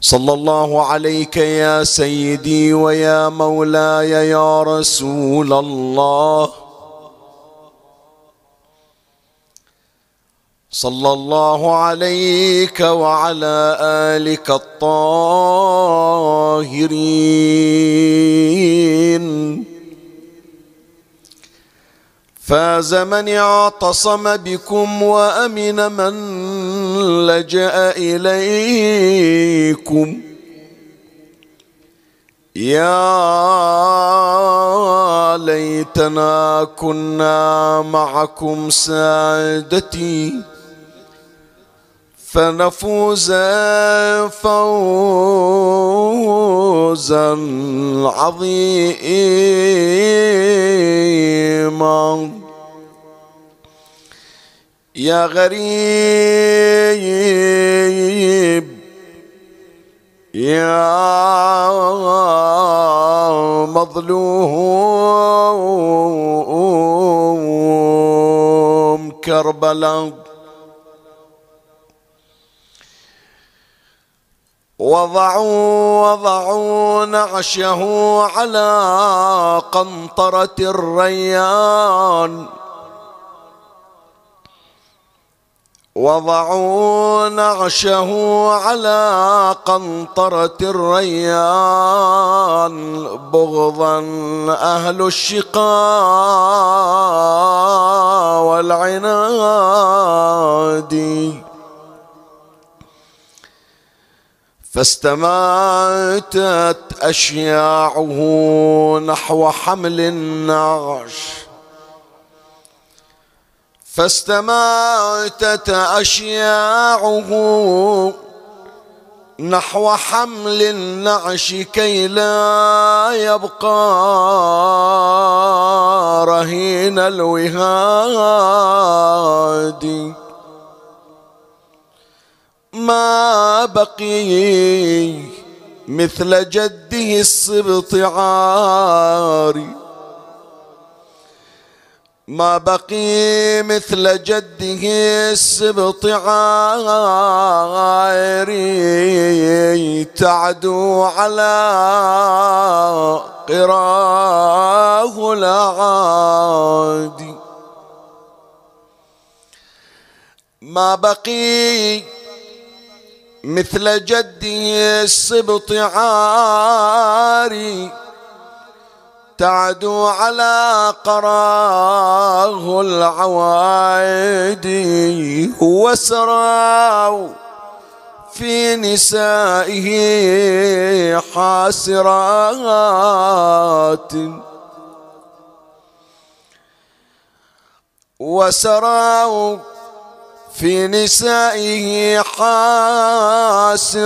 صلى الله عليك يا سيدي ويا مولاي يا رسول الله. صلى الله عليك وعلى آلك الطاهرين. فاز من اعتصم بكم وأمن من لجأ إليكم يا ليتنا كنا معكم سادتي فنفوز فوزا عظيما. يا غريب يا مظلوم كربلاء. وضعوا وضعوا نعشه على قنطرة الريان. وضعوا نعشه على قنطرة الريان بغضا أهل الشقاء والعناد. فاستماتت أشياعه نحو حمل النعش. فاستماتت أشياعه نحو حمل النعش كي لا يبقى رهين الوهاد. ما بقي مثل جده السبط عاري. ما بقي مثل جده السبط عاري تعدو على قراه العادي. ما بقي مثل جده السبط عاري تعدو على قراه العوايد وسراو في نسائه حاسرات. وسراو في نسائه حاسرات.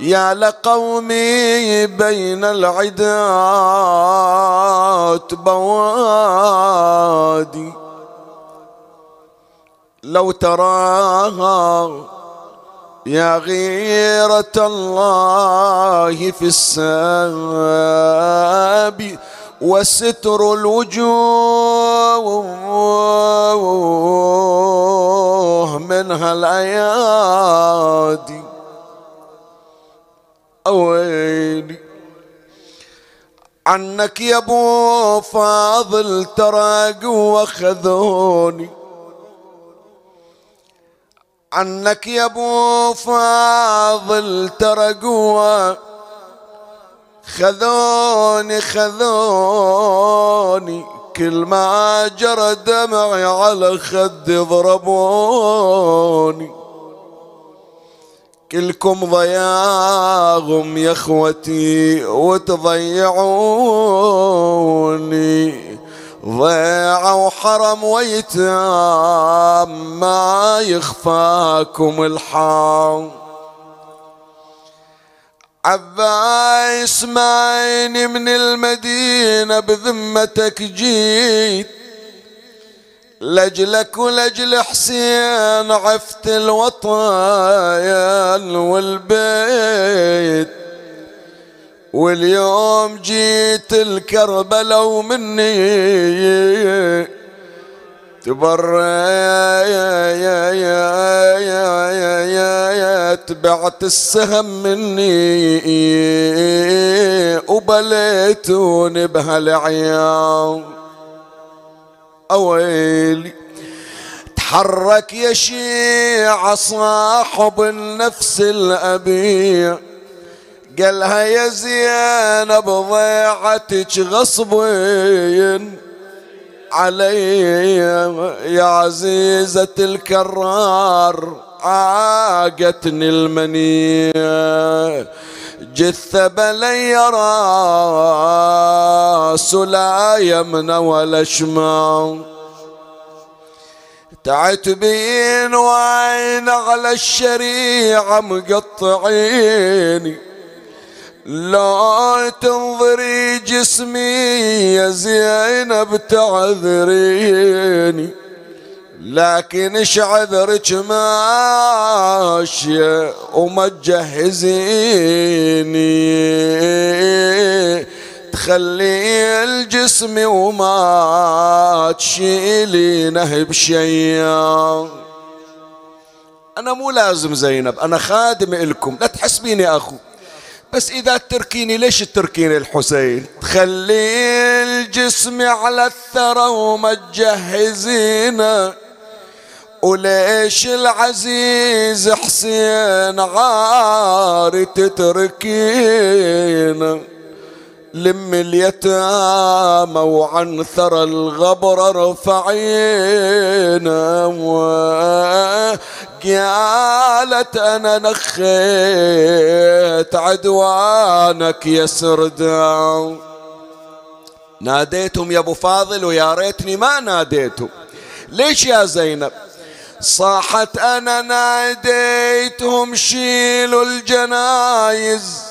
يا لقومي بين العدات بوادي. لو تراها يا غيرة الله في الساب وستر الوجوه منها الأيادي. أويلي. عنك يا أبو فاضل ترى قوة خذوني عنك يا أبو فاضل ترى قوة خذوني. خذوني كل ما جرى دمعي على خدي ضربوني. كلكم ضياغم يا اخوتي وتضيعوني. ضيع وحرم ويتام ما يخفاكم الحام عباس معيني من المدينة بذمتك جيت لجلك ولجل حسين عفت الوطايا والبيت. واليوم جيت الكربلة ومني تبريت بعت السهم مني وبليتوني بهالعيام أويلي. تحرك يا شيع صاحب النفس الأبي قالها يا زينب ضيعتك غصبين علي يا عزيزة الكرار عاقتني المنية جثة بلي راس لا يمنى ولا شمال تعتبين وعين على الشريعة مقطعيني لا تنظري جسمي يا زينب تعذريني. لكن إيش عذرك ماشية وما تجهزيني تخلي الجسم وما تشيلينه بشيء. أنا مو لازم زينب أنا خادم إلكم. لا تحسبيني أخو. بس إذا تركيني ليش تركيني الحسين؟ تخلي الجسم على الثرى وما تجهزينا وليش العزيز حسين عاري تتركينا لم اليتامى وعن ثرى الغبر رفعينا قالت أنا نخيت عدوانك يا سردان ناديتهم يا أبو فاضل ويا ريتني ما ناديتهم. ليش يا زينب؟ صاحت أنا ناديتهم شيلوا الجنايز.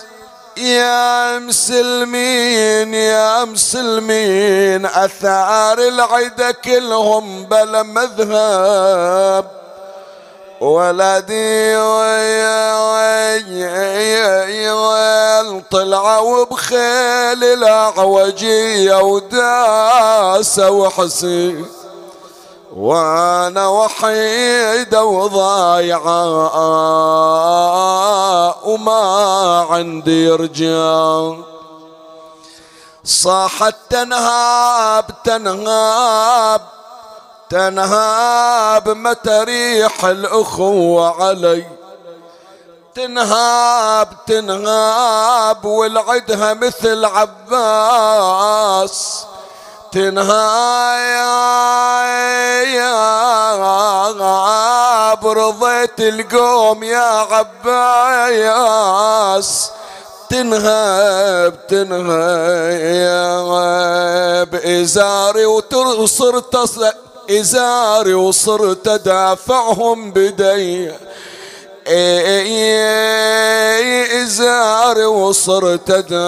يا مسلمين يا مسلمين أثار العدا كلهم بلا مذهب. ولدي طلعوا بخيل الأعوجية وداسة وحسين. وأنا وحيدة وضايعة وما عندي رجال صاحت تنهاب تنهاب تنهاب متى ريح الأخوة علي. تنهاب تنهاب والعدها مثل عباس. يا برضيت القوم يا عباس. تنهب تنهب. إزاري وصرت إزاري وصرت أدافعهم بدي. إزاري وصرت أدافعهم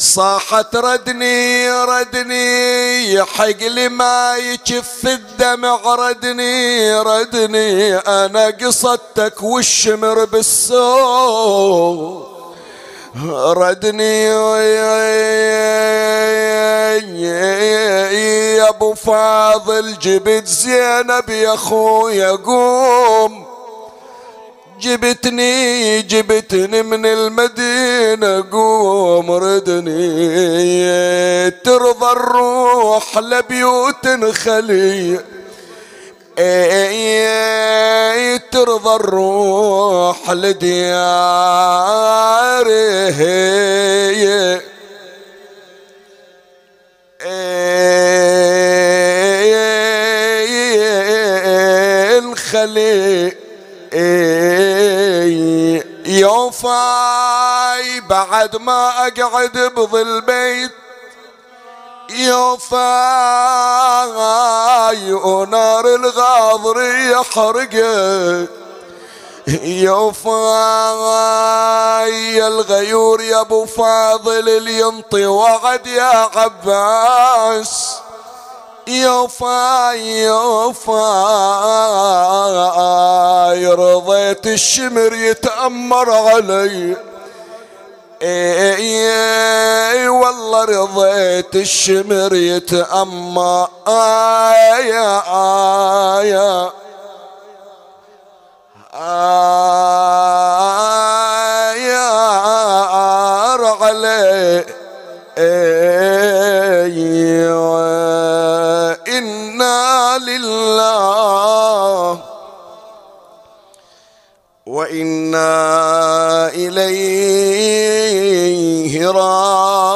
صاحت ردني ردني يحق لي ما يكف الدمع ردني ردني أنا قصدتك والشمر بالسوق ردني يا أبو فاضل جبت زينب يا أخويا قوم. جبتني جبتني من المدينة قوم ردني ترضى الروح لبيوت خلي ترضى الروح لدياره الخلي يوفاي بعد ما أقعد بظل بيت. يوفاي ونار الغاضر يحرقه يوفاي الغيور يا أبو فاضل اللي ينطي وعد يا عباس. يوفاي يوفاي رضيت الشمر يتأمر علي اي والله رضيت الشمر يتأمر يا يا يا علي إنا لله وإنا إليه راجعون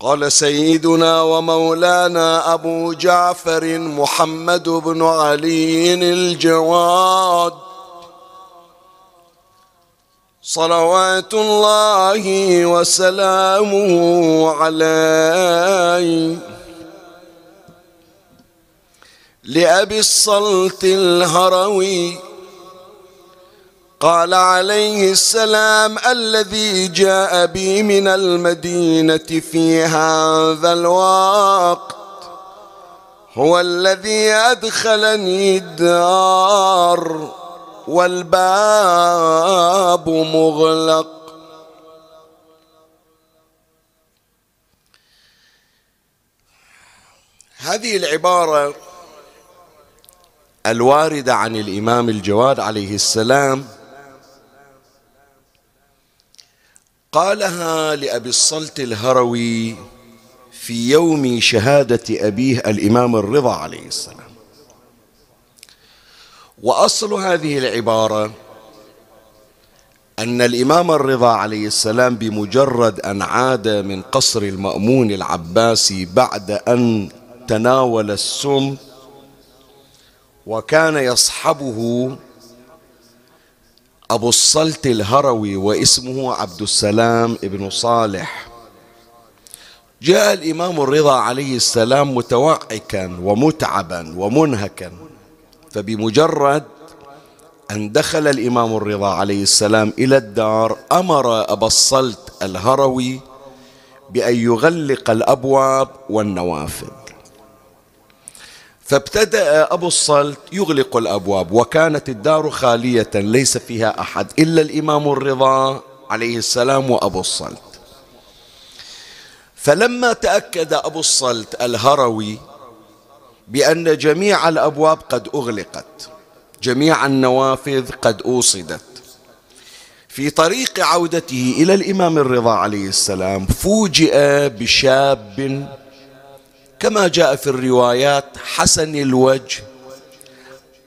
قال سيدنا ومولانا أبو جعفر محمد بن علي الجواد. صلوات الله وسلامه عليه. لأبي الصلت الهروي قال عليه السلام الذي جاء بي من المدينة في هذا الوقت هو الذي أدخلني الدار والباب مغلق. هذه العبارة الواردة عن الإمام الجواد عليه السلام قالها لأبي الصلت الهروي في يوم شهادة أبيه الإمام الرضا عليه السلام. وأصل هذه العبارة أن الإمام الرضا عليه السلام بمجرد أن عاد من قصر المأمون العباسي بعد أن تناول السم وكان يصحبه أبو الصلت الهروي واسمه عبد السلام ابن صالح. جاء الإمام الرضا عليه السلام متوعكا ومتعبا ومنهكا فبمجرد أن دخل الإمام الرضا عليه السلام إلى الدار أمر أبا الصلت الهروي بأن يغلق الأبواب والنوافذ. فابتدأ أبو الصلت يغلق الأبواب وكانت الدار خالية ليس فيها أحد إلا الإمام الرضا عليه السلام وأبو الصلت. فلما تأكد أبو الصلت الهروي بأن جميع الأبواب قد أغلقت جميع النوافذ قد أوصدت في طريق عودته إلى الإمام الرضا عليه السلام فوجئ بشاب كما جاء في الروايات حسن الوجه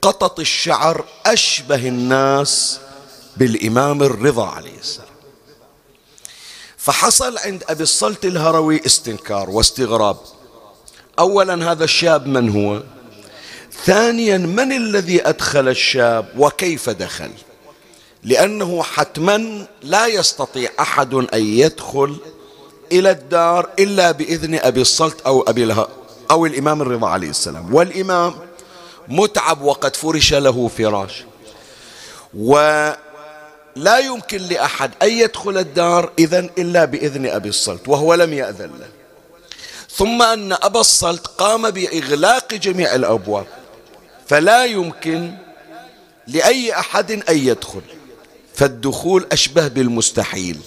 قطط الشعر أشبه الناس بالإمام الرضا عليه السلام. فحصل عند أبي الصلت الهروي استنكار واستغراب. أولا هذا الشاب من هو؟ ثانيا من الذي أدخل الشاب وكيف دخل؟ لأنه حتما لا يستطيع أحد أن يدخل إلى الدار إلا بإذن أبي الصلت أو أبي الها أو الإمام الرضا عليه السلام. والإمام متعب وقد فرش له فراش. ولا يمكن لأحد أن يدخل الدار إذا إلا بإذن أبي الصلت وهو لم يأذن له. ثم أن أبا الصلت قام بإغلاق جميع الأبواب. فلا يمكن لأي أحد أن يدخل. فالدخول أشبه بالمستحيل.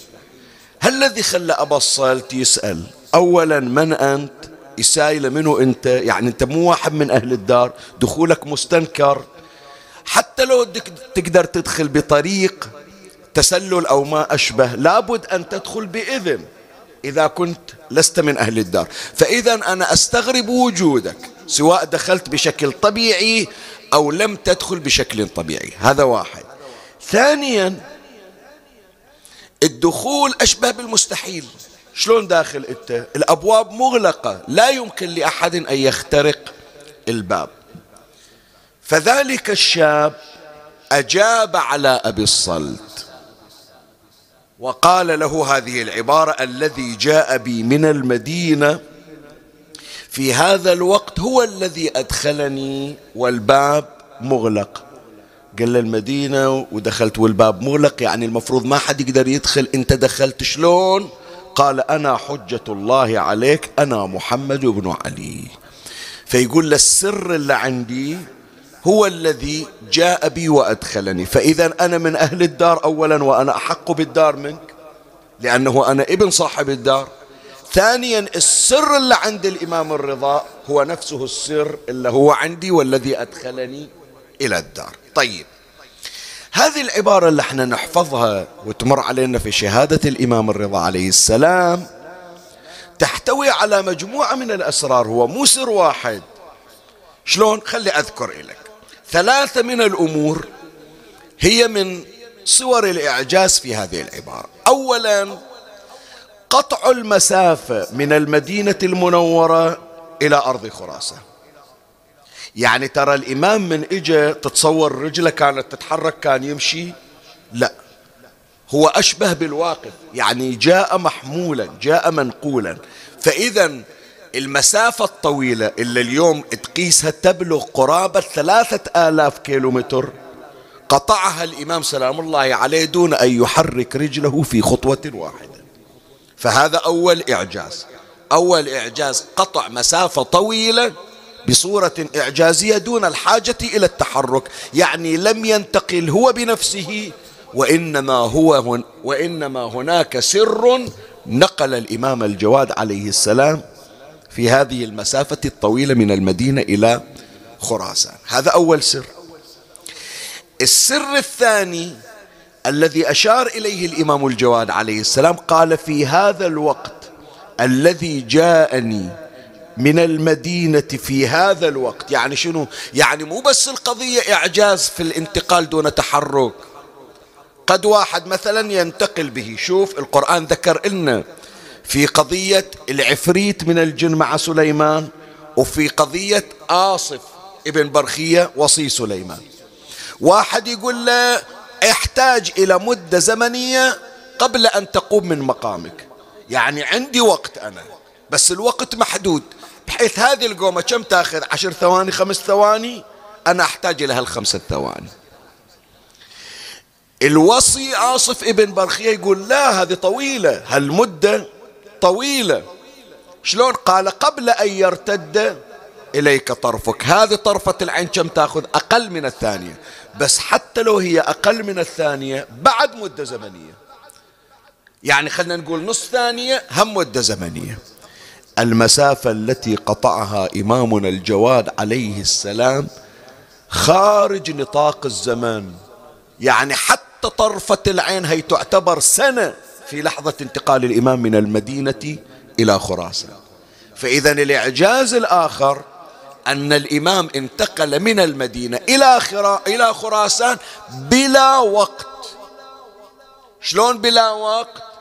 هل الذي خلى أبا الصلت يسأل؟ أولا من أنت؟ يسائل منه أنت؟ يعني أنت مو واحد من أهل الدار دخولك مستنكر. حتى لو تقدر تدخل بطريق تسلل أو ما أشبه لابد أن تدخل بإذن إذا كنت لست من أهل الدار. فإذا أنا أستغرب وجودك سواء دخلت بشكل طبيعي أو لم تدخل بشكل طبيعي. هذا واحد. ثانيا الدخول أشبه بالمستحيل. شلون داخل أنت؟ الأبواب مغلقة. لا يمكن لأحد أن يخترق الباب. فذلك الشاب أجاب على أبي الصلت وقال له هذه العبارة الذي جاء بي من المدينة في هذا الوقت هو الذي أدخلني والباب مغلق. قال له المدينة ودخلت والباب مغلق يعني المفروض ما حد يقدر يدخل. أنت دخلت شلون؟ قال أنا حجة الله عليك أنا محمد بن علي. فيقول له السر اللي عندي هو الذي جاء بي وأدخلني. فإذا أنا من أهل الدار أولا وأنا أحق بالدار منك لأنه أنا ابن صاحب الدار. ثانيا السر اللي عند الإمام الرضا هو نفسه السر اللي هو عندي والذي أدخلني إلى الدار. طيب. هذه العبارة اللي إحنا نحفظها وتمر علينا في شهادة الإمام الرضا عليه السلام تحتوي على مجموعة من الأسرار هو مو سر واحد. شلون؟ خلي أذكر لك ثلاثة من الأمور هي من صور الإعجاز في هذه العبارة. أولا قطع المسافة من المدينة المنورة إلى أرض خراسان يعني ترى الإمام من إجا تتصور رجلة كانت تتحرك كان يمشي؟ لا. هو أشبه بالواقف يعني جاء محمولا جاء منقولا. فإذا المسافة الطويلة اللي اليوم تقيسها تبلغ قرابة ثلاثة آلاف كيلومتر قطعها الإمام سلام الله عليه دون أن يحرك رجله في خطوة واحدة. فهذا أول إعجاز. أول إعجاز قطع مسافة طويلة بصورة إعجازية دون الحاجة إلى التحرك. يعني لم ينتقل هو بنفسه وإنما هو هن وإنما هناك سر نقل الإمام الجواد عليه السلام في هذه المسافة الطويلة من المدينة إلى خراسان. هذا أول سر. السر الثاني الذي أشار إليه الإمام الجواد عليه السلام قال في هذا الوقت الذي جاءني من المدينة في هذا الوقت. يعني شنو؟ يعني مو بس القضية إعجاز في الانتقال دون تحرك. قد واحد مثلا ينتقل به. شوف القرآن ذكر لنا في قضية العفريت من الجن مع سليمان وفي قضية آصف ابن برخية وصي سليمان. واحد يقول له أحتاج إلى مدة زمنية قبل أن تقوم من مقامك. يعني عندي وقت أنا بس الوقت محدود. بحيث هذه القومة كم تأخذ؟ عشر ثواني خمس ثواني؟ أنا أحتاج إلى هالخمسة ثواني. الوصي آصف ابن برخية يقول لا هذه طويلة هالمدة طويلة. شلون؟ قال قبل أن يرتد إليك طرفك. هذه طرفة العين كم تأخذ؟ أقل من الثانية. بس حتى لو هي أقل من الثانية بعد مدة زمنية. يعني خلنا نقول نص ثانية هم مدة زمنية. المسافة التي قطعها إمامنا الجواد عليه السلام خارج نطاق الزمان. يعني حتى طرفة العين هي تعتبر سنة في لحظة انتقال الإمام من المدينة إلى خراسان. فإذا الإعجاز الآخر أن الإمام انتقل من المدينة إلى إلى خراسان بلا وقت. شلون بلا وقت؟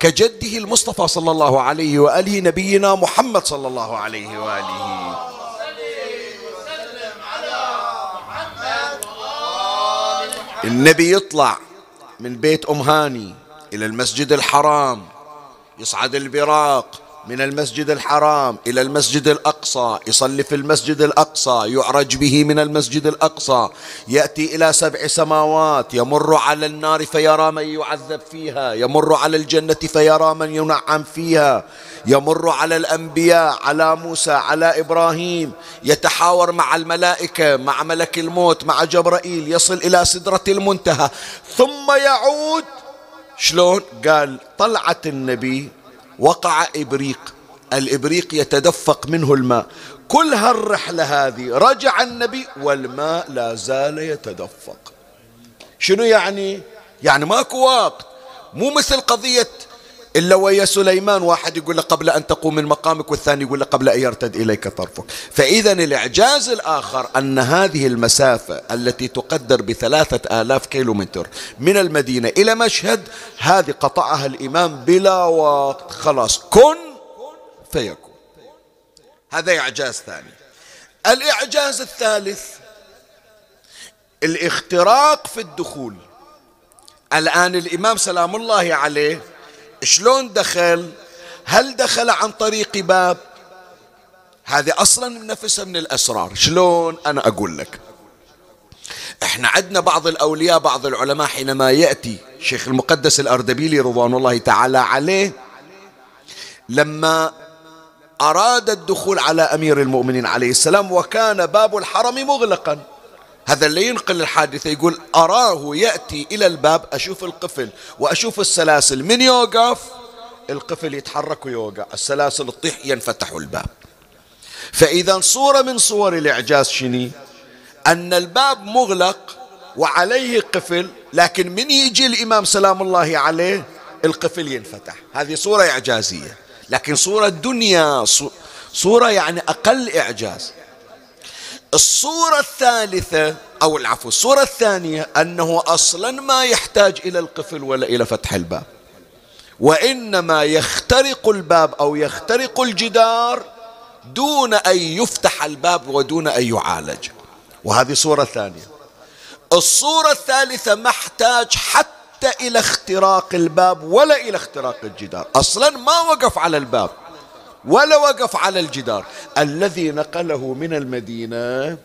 كجده المصطفى صلى الله عليه وآله نبينا محمد صلى الله عليه وآله. النبي يطلع من بيت أم هاني إلى المسجد الحرام يصعد البراق من المسجد الحرام إلى المسجد الأقصى يصلي في المسجد الأقصى يعرج به من المسجد الأقصى. يأتي إلى سبع سماوات يمر على النار فيرى من يعذب فيها يمر على الجنة فيرى من ينعم فيها يمر على الأنبياء على موسى على إبراهيم. يتحاور مع الملائكة مع ملك الموت مع جبرائيل يصل إلى سدرة المنتهى. ثم يعود شلون؟ قال طلعت النبي وقع إبريق. الإبريق يتدفق منه الماء. كل هالرحلة هذه رجع النبي والماء لا زال يتدفق. شنو يعني؟ يعني ماكو وقت. مو مثل قضية إلا ويا سليمان واحد يقول له قبل أن تقوم من مقامك والثاني يقول له قبل أن يرتد إليك طرفك. فإذا الإعجاز الآخر أن هذه المسافة التي تقدر بثلاثة آلاف كيلو متر من المدينة إلى مشهد هذه قطعها الإمام بلا وقت. خلاص كن فيكون. هذا إعجاز ثاني. الإعجاز الثالث الاختراق في الدخول. الآن الإمام سلام الله عليه شلون دخل؟ هل دخل عن طريق باب؟ هذه أصلا نفسها من الأسرار. شلون؟ أنا أقول لك. إحنا عندنا بعض الأولياء بعض العلماء حينما يأتي شيخ المقدس الأردبيلي رضوان الله تعالى عليه لما أراد الدخول على أمير المؤمنين عليه السلام وكان باب الحرم مغلقا. هذا اللي ينقل الحادثة يقول أراه يأتي إلى الباب أشوف القفل وأشوف السلاسل. من يوقف؟ القفل يتحرك ويوقع. السلاسل تطيح ينفتح الباب. فإذا صورة من صور الإعجاز شني أن الباب مغلق وعليه قفل لكن من يجي الإمام سلام الله عليه؟ القفل ينفتح. هذه صورة إعجازية. لكن صورة دنيا صورة يعني أقل إعجاز. الصورة الثالثة أو العفو الصورة الثانية أنه أصلا ما يحتاج إلى القفل ولا إلى فتح الباب. وإنما يخترق الباب أو يخترق الجدار دون أن يفتح الباب ودون أن يعالج. وهذه صورة ثانية. الصورة الثالثة ما احتاج حتى إلى اختراق الباب ولا إلى اختراق الجدار. أصلا ما وقف على الباب. ولا وقف على الجدار. الذي نقله من المدينة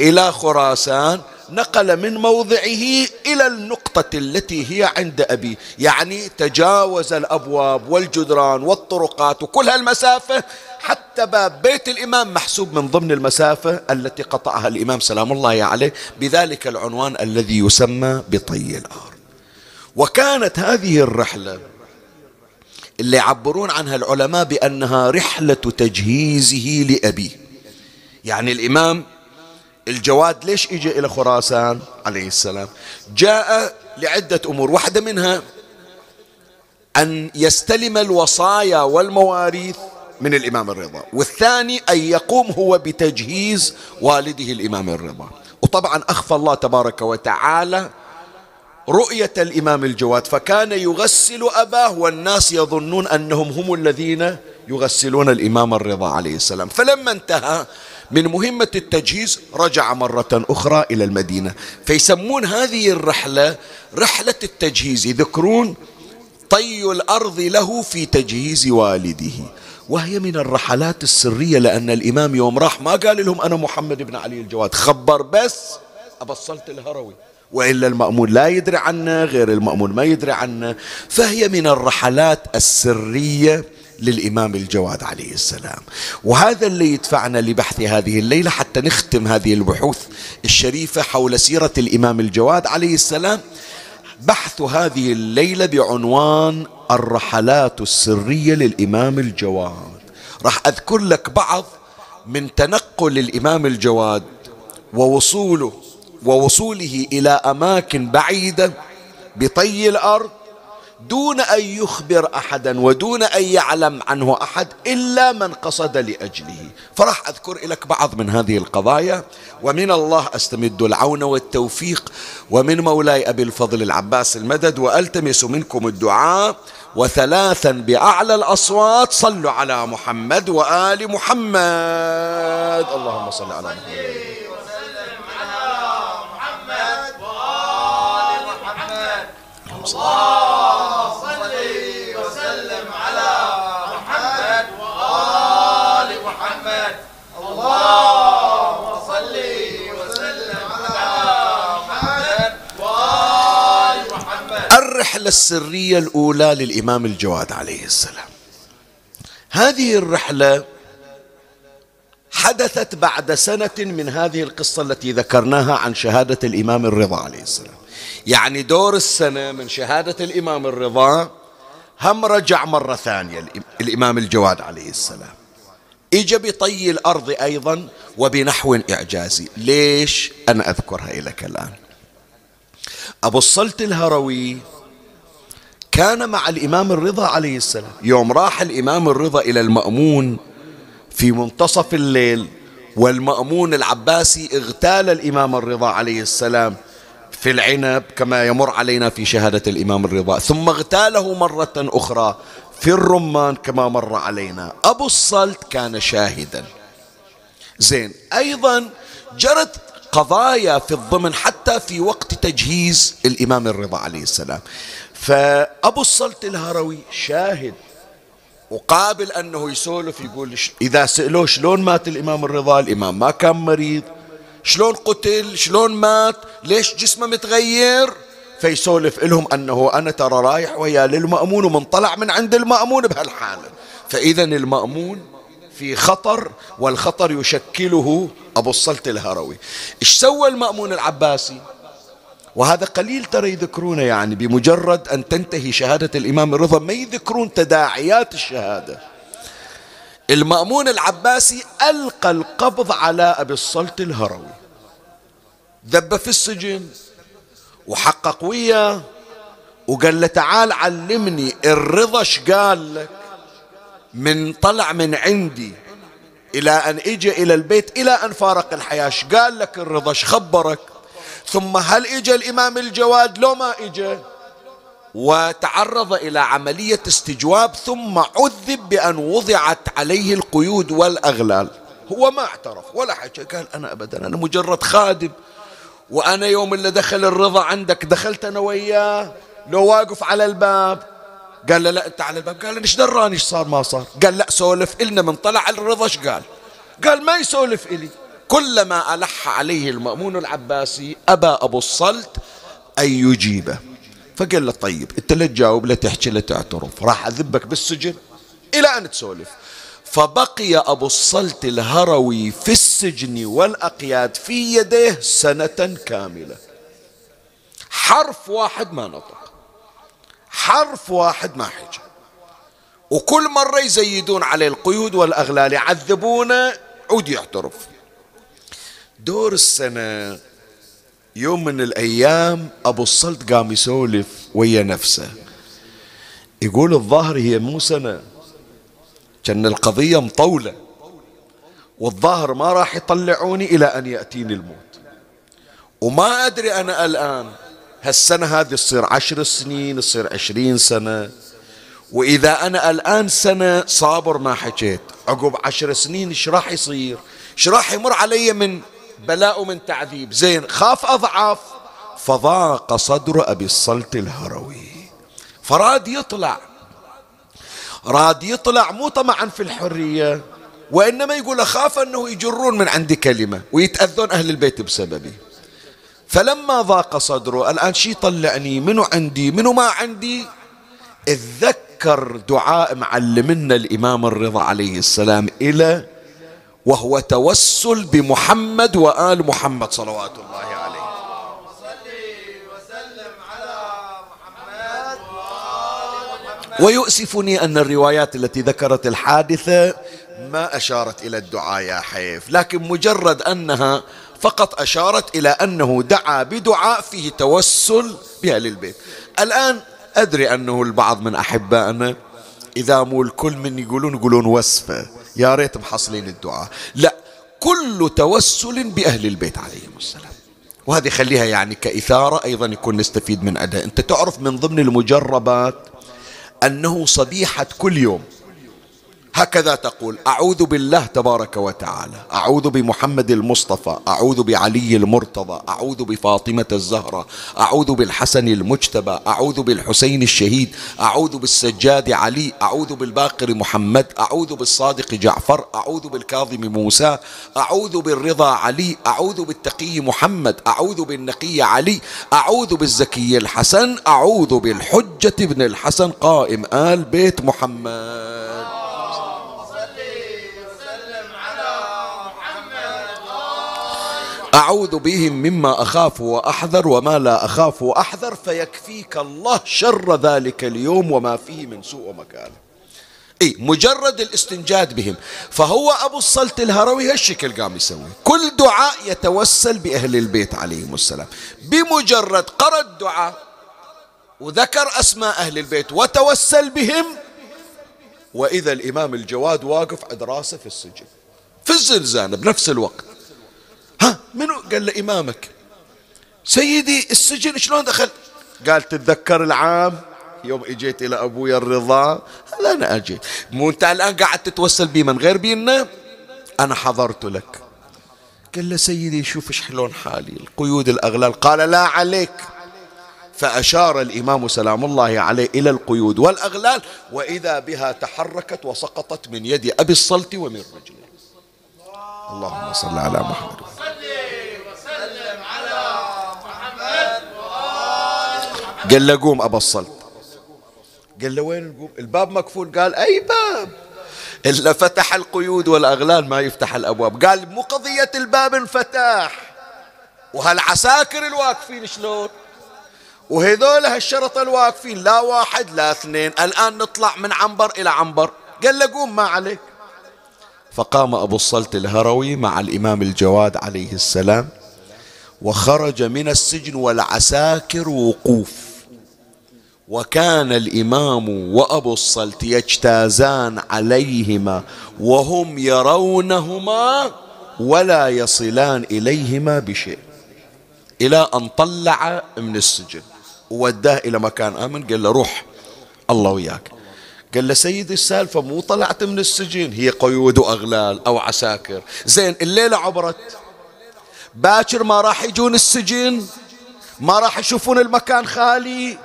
إلى خراسان نقل من موضعه إلى النقطة التي هي عند أبي. يعني تجاوز الأبواب والجدران والطرقات وكل هالمسافة. حتى باب بيت الإمام محسوب من ضمن المسافة التي قطعها الإمام سلام الله عليه. بذلك العنوان الذي يسمى بطي الأرض وكانت هذه الرحلة اللي يعبرون عنها العلماء بأنها رحلة تجهيزه لأبيه. يعني الإمام الجواد ليش اجى إلى خراسان؟ عليه السلام. جاء لعدة أمور. واحدة منها أن يستلم الوصايا والمواريث من الإمام الرضا. والثاني أن يقوم هو بتجهيز والده الإمام الرضا. وطبعا أخفى الله تبارك وتعالى رؤية الإمام الجواد فكان يغسل أباه والناس يظنون أنهم هم الذين يغسلون الإمام الرضا عليه السلام. فلما انتهى من مهمة التجهيز رجع مرة أخرى إلى المدينة. فيسمون هذه الرحلة رحلة التجهيز يذكرون طي الأرض له في تجهيز والده. وهي من الرحلات السرية لأن الإمام يوم راح ما قال لهم أنا محمد بن علي الجواد. خبر بس أبصلت الهروي. وإلا المأمون لا يدري عنه غير المأمون ما يدري عنه. فهي من الرحلات السرية للإمام الجواد عليه السلام. وهذا اللي يدفعنا لبحث هذه الليلة حتى نختم هذه البحوث الشريفة حول سيرة الإمام الجواد عليه السلام. بحث هذه الليلة بعنوان الرحلات السرية للإمام الجواد. راح أذكر لك بعض من تنقل الإمام الجواد ووصوله ووصوله إلى أماكن بعيدة بطي الأرض دون أن يخبر أحدا ودون أن يعلم عنه أحد إلا من قصد لأجله. فراح أذكر لك بعض من هذه القضايا ومن الله أستمد العون والتوفيق ومن مولاي أبي الفضل العباس المدد وألتمس منكم الدعاء وثلاثا بأعلى الأصوات صلوا على محمد وآل محمد. اللهم صل على محمد. اللهم صل وسلم على محمد وآل محمد اللهم صل وسلم على محمد وآل محمد الرحلة السرية الأولى للإمام الجواد عليه السلام. هذه الرحلة حدثت بعد سنة من هذه القصة التي ذكرناها عن شهادة الإمام الرضا عليه السلام. يعني دور السنة من شهادة الإمام الرضا هم رجع مرة ثانية الإمام الجواد عليه السلام. إجا بطي الأرض أيضا وبنحو إعجازي ليش؟ أنا أذكرها لك الآن. أبو الصلت الهروي كان مع الإمام الرضا عليه السلام. يوم راح الإمام الرضا إلى المأمون في منتصف الليل والمأمون العباسي اغتال الإمام الرضا عليه السلام. في العنب كما يمر علينا في شهادة الإمام الرضا. ثم اغتاله مرة أخرى في الرمان كما مر علينا. أبو الصلت كان شاهدا. زين أيضا جرت قضايا في الضمن حتى في وقت تجهيز الإمام الرضا عليه السلام. فأبو الصلت الهروي شاهد وقابل أنه يسولف يقول إذا سألوه شلون مات الإمام الرضا الإمام ما كان مريض شلون قتل شلون مات ليش جسمه متغير؟ فيسولف لهم أنه أنا ترى رايح ويا للمأمون ومن طلع من عند المأمون بهالحالة. فإذا المأمون في خطر والخطر يشكله أبو الصلت الهروي. إيش سوى المأمون العباسي؟ وهذا قليل ترى يذكرونه يعني بمجرد أن تنتهي شهادة الإمام الرضا ما يذكرون تداعيات الشهادة. المأمون العباسي ألقى القبض على أبي الصلت الهروي. ذب في السجن وحقق وياه وقال له تعال علمني الرضا قال لك. من طلع من عندي إلى أن إجى إلى البيت إلى أن فارق الحياة قال لك الرضا؟ خبرك؟ ثم هل إجى الإمام الجواد؟ لو ما إجى وتعرض إلى عملية استجواب ثم عذب بأن وضعت عليه القيود والأغلال. هو ما اعترف ولا حكى قال أنا أبدا أنا مجرد خادم. وأنا يوم اللي دخل الرضا عندك دخلت أنا وياه لو واقف على الباب. قال له لا أنت على الباب. قال إيش دراني؟ إيش صار؟ ما صار. قال لا سولف إلنا. من طلع الرضا إيش قال؟ قال ما يسولف إلي. كلما ألح عليه المأمون العباسي أبى أبو الصلت أن يجيبه. فقال له طيب انت لا تجاوب لا تحكي لا تعترف راح أذبك بالسجن إلى أن تسولف. فبقي أبو الصلت الهروي في السجن والأقياد في يديه سنة كاملة. حرف واحد ما نطق. حرف واحد ما حكى. وكل مرة يزيدون عليه القيود والأغلال يعذبونه عود يعترف. دور السنة يوم من الأيام أبو الصلت قام يسولف ويا نفسه. يقول الظاهر هي مو سنة كان القضية مطولة والظاهر ما راح يطلعوني إلى أن يأتيني الموت. وما أدري أنا الآن هالسنة هذه تصير عشر سنين تصير عشرين سنة. وإذا أنا الآن سنة صابر ما حكيت عقب عشر سنين إيش راح يصير؟ إيش راح يمر علي من بلاء من تعذيب. زين خاف أضعف فضاق صدر أبي الصلت الهروي. فراد يطلع. راد يطلع مو طمعا في الحرية وإنما يقول أخاف أنه يجرون من عندي كلمة ويتأذون أهل البيت بسببي. فلما ضاق صدره الآن شي طلعني منو عندي؟ منو ما عندي؟ اتذكر دعاء معلمنا الإمام الرضا عليه السلام إلى وهو توسل بمحمد وآل محمد صلوات الله عليه. ويؤسفني أن الروايات التي ذكرت الحادثة ما أشارت إلى الدعاء يا حيف لكن مجرد أنها فقط أشارت إلى أنه دعا بدعاء فيه توسل بأهل البيت. الآن أدري أنه البعض من أحبائنا إذا مو الكل من يقولون يقولون وصفة. يا ريت محصلين الدعاء. لا كل توسل بأهل البيت عليهم السلام. وهذه خليها يعني كإثارة أيضا يكون نستفيد من أداء. أنت تعرف من ضمن المجربات أنه صبيحة كل يوم هكذا تقول أعوذ بالله تبارك وتعالى أعوذ بمحمد المصطفى أعوذ بعلي المرتضى أعوذ بفاطمة الزهرة أعوذ بالحسن المجتبى أعوذ بالحسين الشهيد أعوذ بالسجاد علي أعوذ بالباقر محمد أعوذ بالصادق جعفر أعوذ بالكاظم موسى أعوذ بالرضا علي أعوذ بالتقي محمد أعوذ بالنقي علي أعوذ بالزكي الحسن أعوذ بالحجة ابن الحسن قائم آل بيت محمد. أعوذ بهم مما أخاف وأحذر وما لا أخاف وأحذر فيكفيك الله شر ذلك اليوم وما فيه من سوء ومكانه إيه مجرد الاستنجاد بهم. فهو أبو الصلت الهروي هالشكل قام يسوي. كل دعاء يتوسل بأهل البيت عليهم السلام. بمجرد قرأ الدعاء وذكر أسماء أهل البيت وتوسل بهم وإذا الإمام الجواد واقف عند راسه في السجن. في الزنزانة بنفس الوقت. ها منو؟ قال له إمامك. سيدي السجن شلون دخل؟ قال تتذكر العام؟ يوم إجيت إلى ابويا الرضا. هذا أنا اجيت مو أنت الآن قاعد تتوسل بي من غير بينا؟ أنا حضرت لك. قال له سيدي شوف شلون حالي. القيود الأغلال. قال لا عليك. فأشار الإمام سلام الله عليه إلى القيود والأغلال وإذا بها تحركت وسقطت من يد أبي الصلت ومن رجله. اللهم صل على محمد. وسلم على محمد قال له قوم أبا الصلت. قال له وين نقوم الباب مقفول. قال أي باب؟ إلا فتح القيود والأغلال ما يفتح الأبواب. قال مو قضية الباب انفتح وهالعساكر الواقفين شلون؟ وهذول هالشرطة الواقفين لا واحد لا اثنين. الآن نطلع من عنبر إلى عنبر. قال له قوم ما عليك. فقام أبو الصلت الهروي مع الإمام الجواد عليه السلام وخرج من السجن والعساكر وقوف. وكان الإمام وأبو الصلت يجتازان عليهما وهم يرونهما ولا يصلان إليهما بشيء إلى أن طلع من السجن. ووداه إلى مكان آمن قال له روح الله وياك. قال له سيدي السالفة مو طلعت من السجن هي قيود وأغلال أو عساكر. زين الليلة عبرت. باكر ما راح يجون السجن ما راح يشوفون المكان خالي.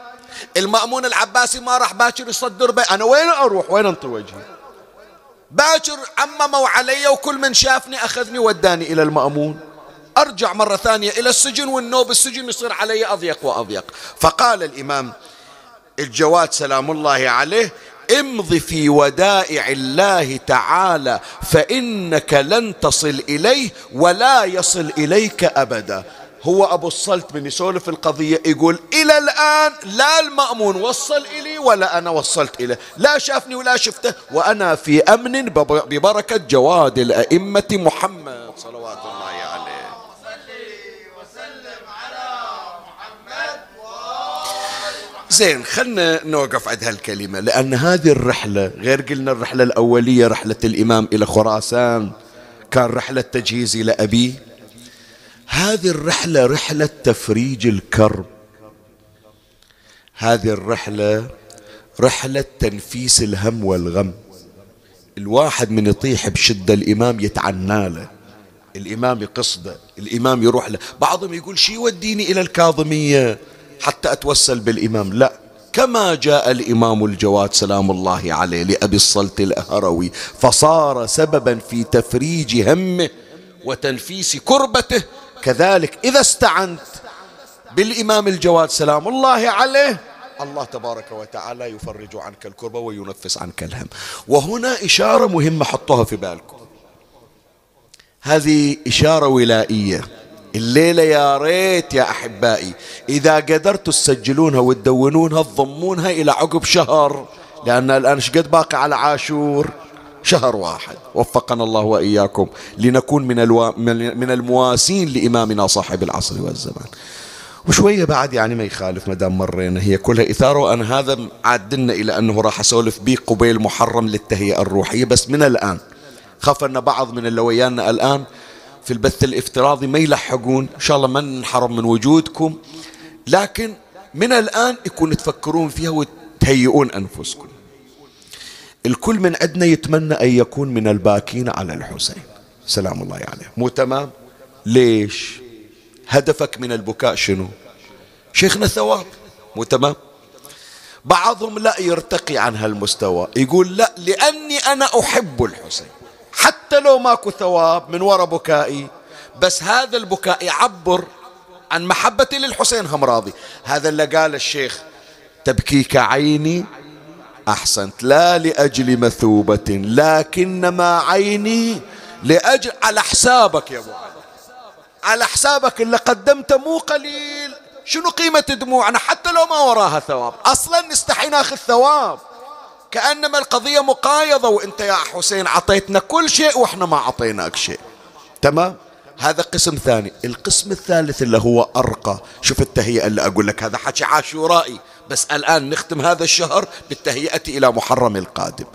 المأمون العباسي ما راح باكر يصدر بي. أنا وين أروح؟ وين أنطي وجهي؟ باكر عمموا علي وكل من شافني أخذني وداني إلى المأمون. أرجع مرة ثانية إلى السجن والنوب السجن يصير علي أضيق وأضيق. فقال الإمام الجواد سلام الله عليه امض في ودائع الله تعالى فإنك لن تصل إليه ولا يصل إليك أبدا. هو أبو الصلت من يسولف القضية يقول إلى الآن لا المأمون وصل إلي ولا أنا وصلت إليه. لا شافني ولا شفته وأنا في أمن ببركة جواد الأئمة محمد صلوات الله عليه زين خلنا نوقف عند هالكلمة لأن هذه الرحلة غير قلنا الرحلة الأولية رحلة الإمام إلى خراسان كان رحلة تجهيز إلى أبيه هذه الرحلة رحلة تفريج الكرب. هذه الرحلة رحلة تنفيس الهم والغم. الواحد من يطيح بشدة الإمام يتعنى له الإمام يقصده الإمام يروح له. بعضهم يقول شي يوديني إلى الكاظمية؟ حتى أتوسل بالإمام. لا كما جاء الإمام الجواد سلام الله عليه لأبي الصلت الأهروي فصار سببا في تفريج همه وتنفيس كربته. كذلك إذا استعنت بالإمام الجواد سلام الله عليه الله تبارك وتعالى يفرج عنك الكربة وينفس عنك الهم. وهنا إشارة مهمة حطوها في بالكم. هذه إشارة ولائية. الليلة يا ريت يا أحبائي. إذا قدرتوا تسجلونها وتدونونها تضمونها إلى عقب شهر. لأن الآن شقد باقي على عاشور؟ شهر واحد. وفقنا الله وإياكم لنكون من, ألو... من المواسين لإمامنا صاحب العصر والزمان. وشوية بعد يعني ما يخالف ما دام مرينا هي كلها إثارة. وأنا هذا عادلنا إلى أنه راح أسولف بيه قبيل محرم للتهيئة الروحية. بس من الآن خاف أن بعض من اللي ويانا الآن. في البث الافتراضي ما يلحقون. إن شاء الله ما ننحرم من وجودكم. لكن من الآن يكون تفكرون فيها وتهيئون أنفسكم. الكل من عندنا يتمنى أن يكون من الباكين على الحسين. سلام الله عليه. مو تمام؟ ليش؟ هدفك من البكاء شنو؟ شيخنا ثواب. مو تمام؟ بعضهم لا يرتقي عن هالمستوى. يقول لا لأني أنا أحب الحسين. حتى لو ماكو ثواب من وراء بكائي بس هذا البكاء يعبر عن محبتي للحسين هم راضي. هذا اللي قال الشيخ تبكيك عيني أحسنت لا لأجل مثوبة لكنما عيني لأجل على حسابك يا أبو علي على حسابك اللي قدمته مو قليل. شنو قيمة دموعنا؟ حتى لو ما وراها ثواب. أصلا نستحي ناخذ ثواب. كأنما القضية مقايضة وإنت يا حسين عطيتنا كل شيء وإحنا ما عطيناك شيء. تمام؟ هذا قسم ثاني. القسم الثالث اللي هو أرقى. شوف التهيئة اللي أقول لك. هذا حكي عاشورائي بس الآن نختم هذا الشهر بالتهيئة إلى محرم القادم.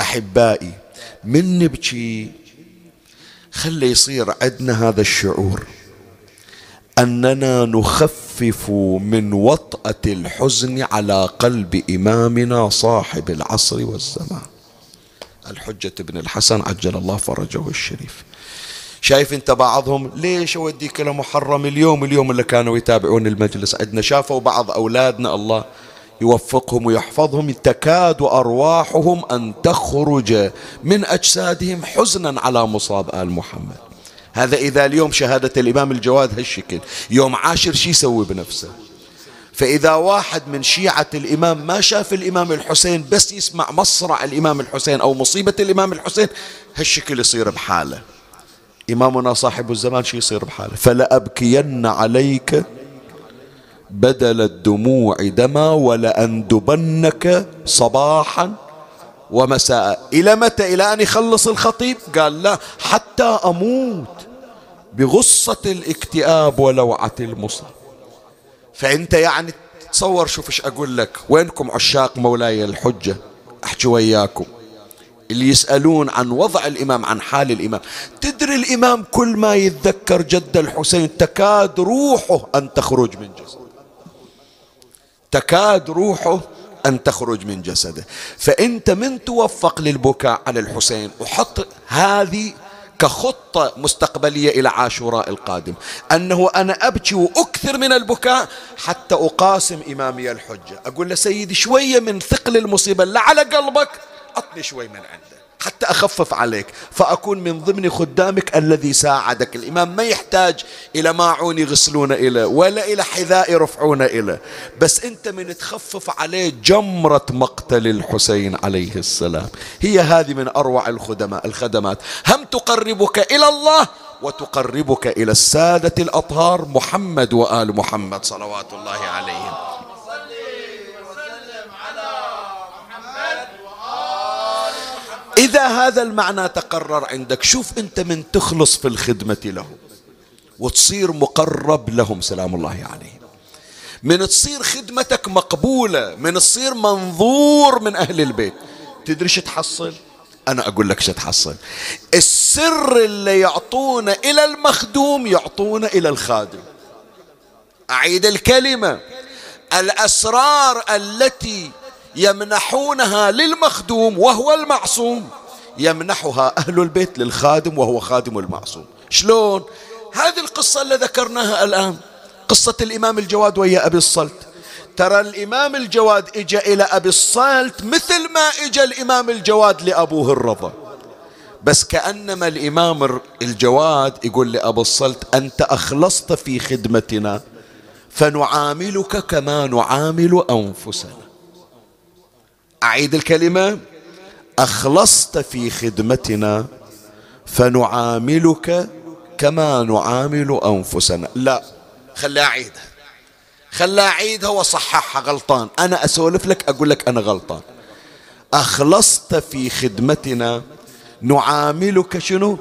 أحبائي من نبكي خلي يصير عندنا هذا الشعور. أننا نخفف من وطأة الحزن على قلب إمامنا صاحب العصر والزمان. الحجة بن الحسن عجل الله فرجه الشريف. شايف انت بعضهم ليش أوديك إلى محرم اليوم؟ اليوم اللي كانوا يتابعون المجلس. عندنا شافوا بعض أولادنا الله يوفقهم ويحفظهم تكاد أرواحهم أن تخرج من أجسادهم حزنا على مصاب آل محمد. هذا إذا اليوم شهادة الإمام الجواد هالشكل يوم عاشر شي يسوي بنفسه؟ فإذا واحد من شيعة الإمام ما شاف الإمام الحسين بس يسمع مصرع الإمام الحسين أو مصيبة الإمام الحسين هالشكل يصير بحاله. إمامنا صاحب الزمان شو يصير بحاله؟ فلأبكين عليك بدل الدموع دما ولأندبنك صباحا ومساء. إلى متى؟ إلى أن يخلص الخطيب؟ قال لا حتى أموت بغصة الاكتئاب ولوعة المصاب فأنت يعني تصور شوف إيش أقول لك. وينكم عشاق مولاي الحجة؟ أحكي وياكم اللي يسألون عن وضع الإمام عن حال الإمام. تدري الإمام كل ما يتذكر جد الحسين تكاد روحه أن تخرج من جسده. تكاد روحه أن تخرج من جسده. فأنت من توفق للبكاء على الحسين وحط هذه كخطة مستقبلية إلى عاشوراء القادم. أنه أنا أبكي وأكثر من البكاء حتى أقاسم إمامي الحجة. أقول له سيدي شوية من ثقل المصيبة اللي على قلبك أعطني شوي من عنده. حتى أخفف عليك فأكون من ضمن خدامك الذي ساعدك. الإمام ما يحتاج إلى ماعون يغسلون إليه ولا إلى حذاء يرفعون إليه بس أنت من تخفف عليه جمرة مقتل الحسين عليه السلام. هي هذه من أروع الخدماء الخدمات. هم تقربك إلى الله وتقربك إلى السادة الأطهار محمد وآل محمد صلوات الله عليهم. إذا هذا المعنى تقرر عندك شوف أنت من تخلص في الخدمة له وتصير مقرب لهم سلام الله عليهم. من تصير خدمتك مقبولة من تصير منظور من أهل البيت. تدري شو تحصل؟ أنا أقول لك شو تحصل. السر اللي يعطونه إلى المخدوم يعطونه إلى الخادم. أعيد الكلمة. الأسرار التي يمنحونها للمخدوم وهو المعصوم. يمنحها أهل البيت للخادم وهو خادم المعصوم. شلون؟ هذه القصة اللي ذكرناها الآن. قصة الإمام الجواد ويا أبي الصلت. ترى الإمام الجواد إجا إلى أبي الصلت مثل ما إجا الإمام الجواد لأبوه الرضا. بس كأنما الإمام الجواد يقول لأبو الصلت أنت أخلصت في خدمتنا فنعاملك كما نعامل أنفسنا. أعيد الكلمة. أخلصت في خدمتنا فنعاملك كما نعامل أنفسنا. لا خلي أعيدها. خلي أعيدها وصححها غلطان. أنا أسولف لك أقول لك أنا غلطان. أخلصت في خدمتنا نعاملك شنو؟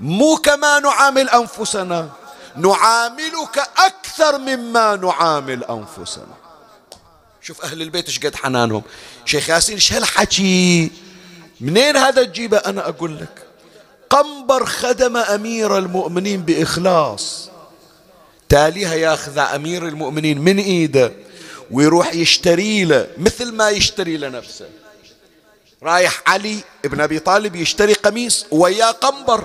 مو كما نعامل أنفسنا. نعاملك أكثر مما نعامل أنفسنا. شوف أهل البيت إيش قد حنانهم. شيخ ياسين إيش هالحكي؟ منين هذا تجيبه أنا أقول لك. قنبر خدم أمير المؤمنين بإخلاص. تاليها ياخذ أمير المؤمنين من إيده ويروح يشتري له مثل ما يشتري لنفسه رايح علي ابن أبي طالب يشتري قميص وياه قنبر.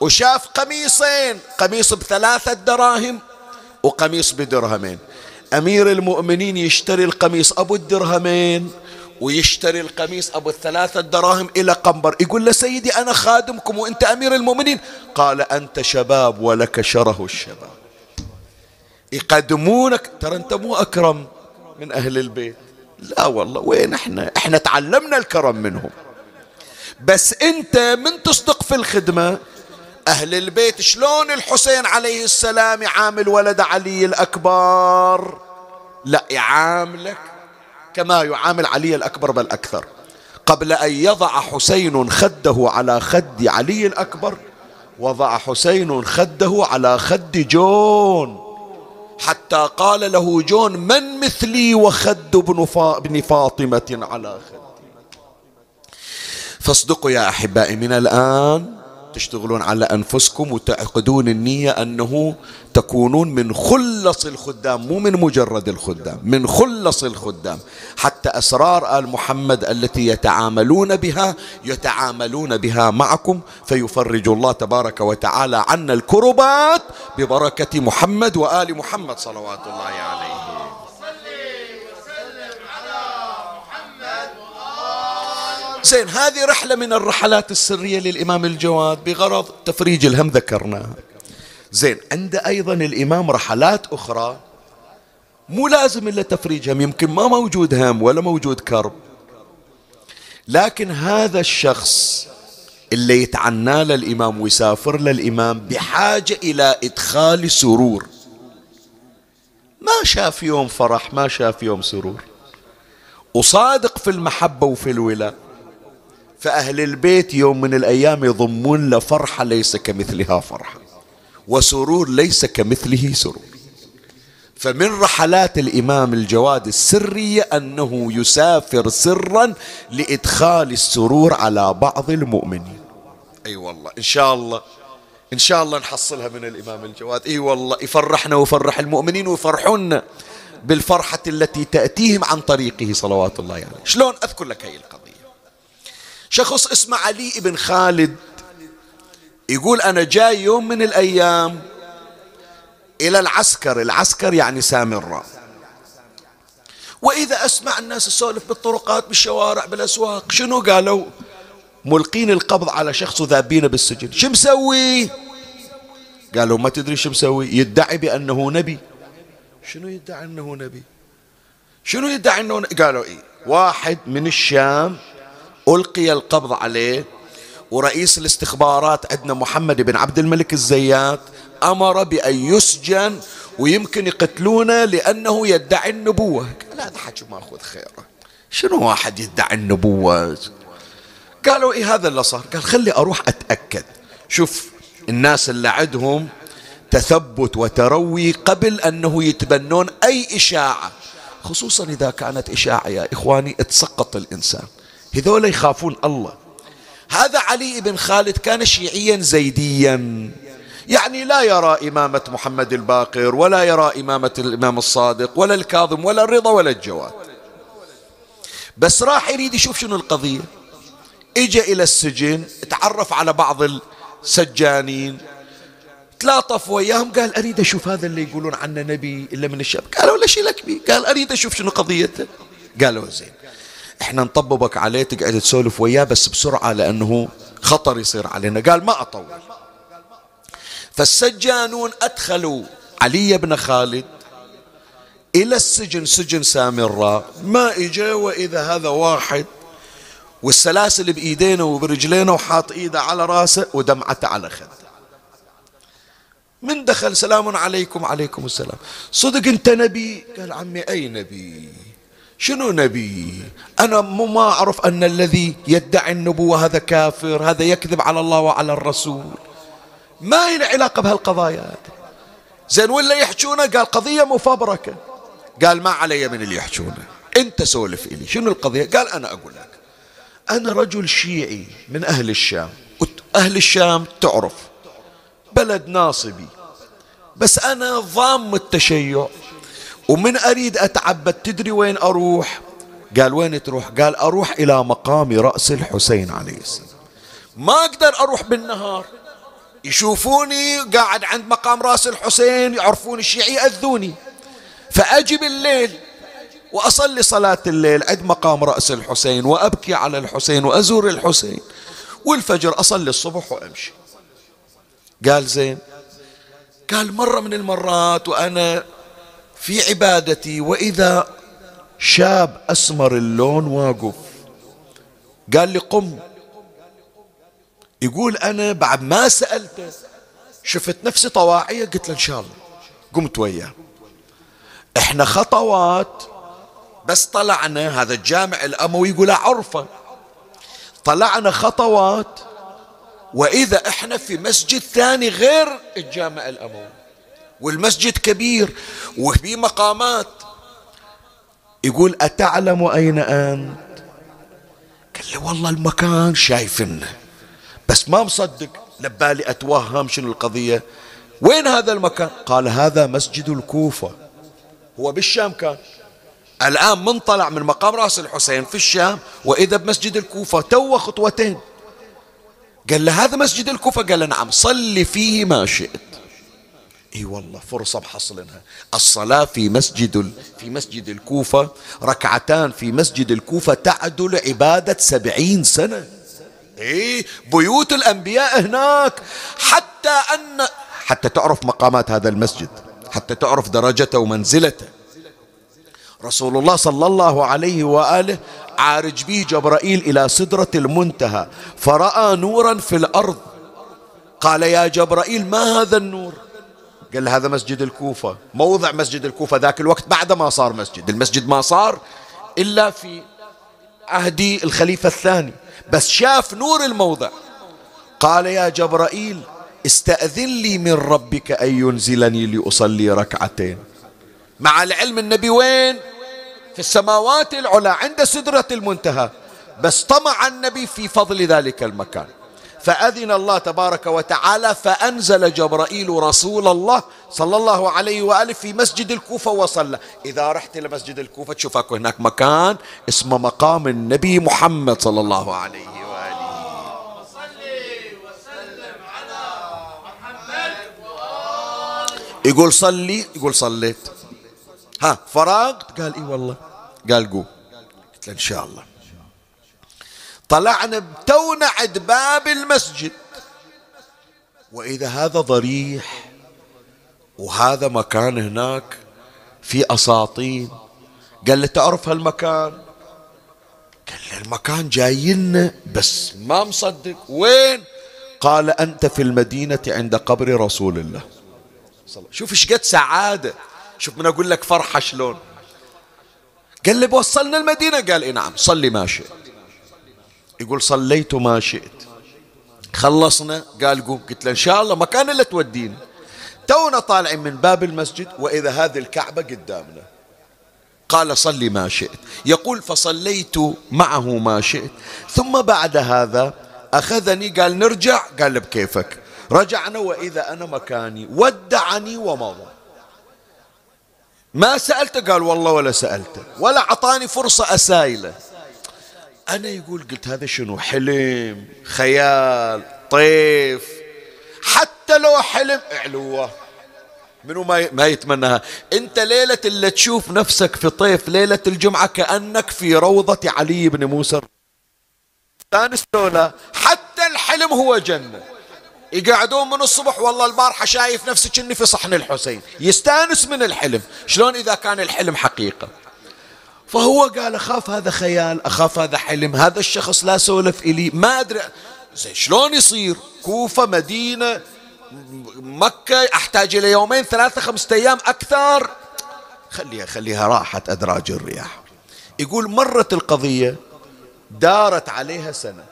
وشاف قميصين قميص بثلاثة دراهم وقميص بدرهمين. أمير المؤمنين يشتري القميص أبو الدرهمين ويشتري القميص أبو الثلاثة دراهم إلى قنبر. يقول له سيدي أنا خادمكم وأنت أمير المؤمنين. قال أنت شباب ولك شره الشباب. يقدمونك. ترى أنت مو أكرم من أهل البيت. لا والله. وين إحنا؟ إحنا تعلمنا الكرم منهم. بس أنت من تصدق في الخدمة أهل البيت شلون الحسين عليه السلام يعامل ولد علي الأكبر؟ لا يعاملك كما يعامل علي الأكبر بل أكثر. قبل أن يضع حسين خده على خد علي الأكبر وضع حسين خده على خد جون. حتى قال له جون من مثلي وخد ابن فاطمة على خد فاصدقوا يا أحبائي من الآن تشتغلون على أنفسكم وتعقدون النية أنه تكونون من خلص الخدام مو من مجرد الخدام من خلص الخدام. حتى أسرار آل محمد التي يتعاملون بها يتعاملون بها معكم. فيفرج الله تبارك وتعالى عنا الكربات ببركة محمد وآل محمد صلوات الله عليه. زين هذه رحلة من الرحلات السرية للإمام الجواد بغرض تفريج الهم ذكرناها زين عند أيضا الإمام رحلات أخرى مو لازم إلا تفريج هم يمكن ما موجود هم ولا موجود كرب. لكن هذا الشخص اللي يتعنى للإمام ويسافر للإمام بحاجة إلى إدخال سرور. ما شاف يوم فرح ما شاف يوم سرور. وصادق في المحبة وفي الولاء. فأهل البيت يوم من الأيام يضمون له فرحة ليس كمثلها فرحة وسرور ليس كمثله سرور. فمن رحلات الإمام الجواد السرية أنه يسافر سرا لإدخال السرور على بعض المؤمنين. أي أيوة والله إن شاء الله إن شاء الله نحصلها من الإمام الجواد. أي أيوة والله يفرحنا ويفرح المؤمنين ويفرحونا بالفرحة التي تأتيهم عن طريقه صلوات الله عليه. يعني. شلون؟ أذكر لك هذه القضية. شخص اسمه علي بن خالد. يقول أنا جاي يوم من الأيام إلى العسكر. العسكر يعني سامراء وإذا أسمع الناس تسولف بالطرقات بالشوارع بالأسواق شنو قالوا؟ ملقين القبض على شخص ذابين بالسجن. شو مسوي؟ قالوا ما تدري شو مسوي؟ يدعي بأنه نبي. شنو يدعي أنه نبي؟ شنو يدعي أنه نبي؟ قالوا إيه؟ واحد من الشام ألقي القبض عليه ورئيس الاستخبارات عندنا محمد بن عبد الملك الزيات أمر بأن يسجن ويمكن يقتلونه لأنه يدعي النبوة. قال هذا حكي ماخذ خيره. شنو واحد يدعي النبوة؟ قالوا إيه هذا اللي صار؟ قال خلي أروح أتأكد. شوف الناس اللي عندهم تثبت وتروي قبل أنه يتبنون أي إشاعة خصوصا إذا كانت إشاعة يا إخواني تسقط الإنسان. هذول يخافون الله. هذا علي بن خالد كان شيعيا زيديا. يعني لا يرى إمامة محمد الباقر ولا يرى إمامة الإمام الصادق ولا الكاظم ولا الرضا ولا الجواد. بس راح يريد يشوف شنو القضية. اجى إلى السجن تعرف على بعض السجانين تلاطف وياهم قال أريد أشوف هذا اللي يقولون عنه نبي إلا من الشام قالوا لا شيء لك بي؟ قال أريد أشوف شنو قضيته. قالوا زين. إحنا نطببك عليه تقعد تسولف وياه بس بسرعة لأنه خطر يصير علينا. قال ما أطول. فالسجانون أدخلوا علي بن خالد إلى السجن سجن سامراء ما إجا وإذا هذا واحد والسلاسل بإيدينه وبرجلينه وحاط إيده على رأسه ودمعته على خده. من دخل؟ سلام عليكم عليكم السلام. صدق أنت نبي؟ قال عمي أي نبي؟ شنو نبي؟ أنا ما أعرف أن الذي يدعي النبوة هذا كافر هذا يكذب على الله وعلى الرسول. ما هي علاقة بهالقضايا زين ولا يحجونه؟ قال قضية مفبركة. قال ما علي من اللي يحجونه. أنت سولف إلي. شنو القضية؟ قال أنا أقول لك. أنا رجل شيعي من أهل الشام. أهل الشام تعرف. بلد ناصبي. بس أنا ضام التشيع. ومن أريد أتعبد تدري وين أروح؟ قال وين تروح؟ قال أروح إلى مقام رأس الحسين عليه السلام. ما أقدر أروح بالنهار. يشوفوني قاعد عند مقام رأس الحسين يعرفون الشيعي يأذوني. فأجي بالليل وأصلي صلاة الليل عند مقام رأس الحسين وأبكي على الحسين وأزور الحسين. والفجر أصلي الصبح وأمشي. قال زين. قال مرة من المرات وأنا في عبادتي وإذا شاب أسمر اللون واقف قال لي قم. يقول أنا بعد ما سألته شفت نفسي طواعية قلت له إن شاء الله. قمت وياه. إحنا خطوات بس طلعنا هذا الجامع الأموي يقول عرفة. طلعنا خطوات وإذا إحنا في مسجد ثاني غير الجامع الأموي. والمسجد كبير وفي مقامات. يقول أتعلم أين أنت؟ قال لي والله المكان شايفنه بس ما مصدق. لبالي أتوهم شنو القضية. وين هذا المكان؟ قال هذا مسجد الكوفة. هو بالشام كان. الآن من طلع من مقام رأس الحسين في الشام وإذا بمسجد الكوفة تو خطوتين. قال له هذا مسجد الكوفة؟ قال له نعم صلي فيه ما شئت. إي والله فرصة بحصلنها الصلاة في مسجد في مسجد الكوفة ركعتان في مسجد الكوفة تعدل عبادة سبعين سنة. إي بيوت الأنبياء هناك. حتى أن حتى تعرف مقامات هذا المسجد. حتى تعرف درجته ومنزلته. رسول الله صلى الله عليه وآله عارج به جبرائيل إلى سدرة المنتهى فرأى نورا في الأرض. قال يا جبرائيل ما هذا النور؟ قال له هذا مسجد الكوفة. موضع مسجد الكوفة ذاك الوقت بعد ما صار مسجد. المسجد ما صار إلا في عهد الخليفة الثاني. بس شاف نور الموضع. قال يا جبرائيل استأذن لي من ربك أن ينزلني لأصلي ركعتين. مع العلم النبي وين؟ في السماوات العلى عند سدرة المنتهى. بس طمع النبي في فضل ذلك المكان. فأذن الله تبارك وتعالى فأنزل جبرائيل رسول الله صلى الله عليه وآله في مسجد الكوفة وصلى. إذا رحت إلى مسجد الكوفة تشوف أكو هناك مكان اسمه مقام النبي محمد صلى الله عليه وآله. يقول صلي يقول صليت. ها فرغت قال إي والله. قال قوم قلت له إن شاء الله. طلعنا تونا عند باب المسجد. وإذا هذا ضريح وهذا مكان هناك في اساطين قال له تعرف هالمكان؟ قال له المكان جاينا بس ما مصدق. وين؟ قال أنت في المدينة عند قبر رسول الله. شوف إيش قد سعادة. شوف من أقول لك فرحة شلون. قال لي بوصلنا المدينة؟ قال إي نعم صلي ما شئت. يقول صليت ما شئت. خلصنا قال قوم قلت له إن شاء الله مكان اللي تودينا تونا طالعين من باب المسجد وإذا هذه الكعبة قدامنا. قال صلي ما شئت. يقول فصليت معه ما شئت. ثم بعد هذا أخذني قال نرجع قال بكيفك. رجعنا وإذا أنا مكاني ودعني ومضى. ما سألته قال والله ولا سألته. ولا أعطاني فرصة أسايله. أنا يقول قلت هذا شنو؟ حلم خيال طيف. حتى لو حلم علوه منو ما ما يتمناها؟ أنت ليلة اللي تشوف نفسك في طيف ليلة الجمعة كأنك في روضة علي بن موسى. حتى الحلم هو جنة. يقعدون من الصبح والله البارحة شايف نفسي كني في صحن الحسين. يستأنس من الحلم. شلون إذا كان الحلم حقيقة؟ فهو قال أخاف هذا خيال أخاف هذا حلم هذا الشخص لا سولف إلي ما أدري. زين شلون يصير؟ كوفة مدينة مكة أحتاج إلى يومين ثلاثة خمسة أيام أكثر. خليها خليها راحت أدراج الرياح. يقول مرت القضية دارت عليها سنة.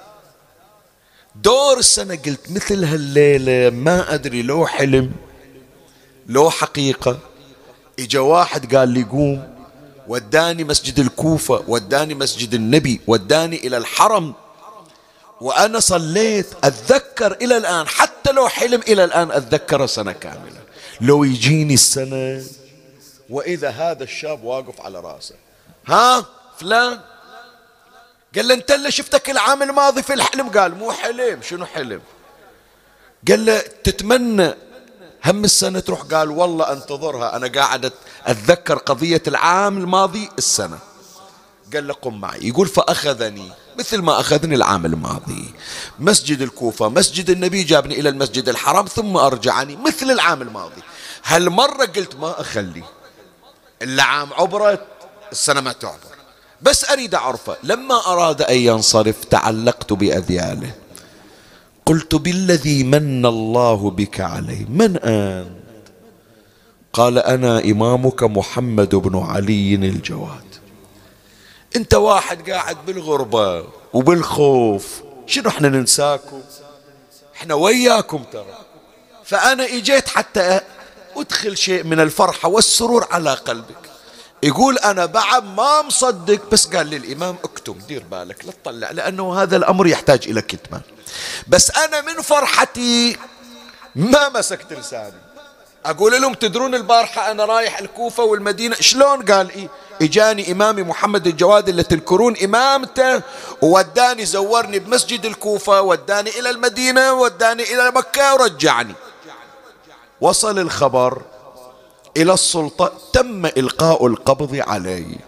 دور السنة قلت مثل هالليلة ما أدري لو حلم لو حقيقة. إجا واحد قال لي قوم. وداني مسجد الكوفة وداني مسجد النبي وداني إلى الحرم. وأنا صليت أتذكر إلى الآن حتى لو حلم إلى الآن أتذكر سنة كاملة. لو يجيني السنة وإذا هذا الشاب واقف على رأسه. ها فلان؟ قال له أنت اللي شفتك العام الماضي في الحلم؟ قال مو حلم. شنو حلم؟ قال له تتمنى هم السنة تروح قال والله انتظرها. أنا قاعد أتذكر قضية العام الماضي السنة. قال له قم معي. يقول فأخذني. مثل ما أخذني العام الماضي. مسجد الكوفة مسجد النبي جابني إلى المسجد الحرام ثم أرجعني مثل العام الماضي. هالمرة قلت ما أخلي. إلا عام عبرت السنة ما تعبر. بس أريد أعرفه. لما أراد أن ينصرف تعلقت بأذياله. قلت بالذي من الله بك علي. من أنت؟ قال أنا إمامك محمد بن علي الجواد. أنت واحد قاعد بالغربة وبالخوف. شنو إحنا ننساكم؟ إحنا وياكم ترى. فأنا إجيت حتى أدخل شيء من الفرحة والسرور على قلبك. يقول أنا بعد ما مصدق بس قال لي الإمام اكتم دير بالك لا تطلع لأنه هذا الأمر يحتاج إلى كتمان. بس أنا من فرحتي ما مسكت لساني. أقول لهم تدرون البارحة أنا رايح الكوفة والمدينة؟ شلون؟ قال إيه إجاني إمامي محمد الجواد اللي تنكرون إمامته ووداني زورني بمسجد الكوفة وداني إلى المدينة وداني إلى مكة ورجعني. وصل الخبر إلى السلطة تم إلقاء القبض علي.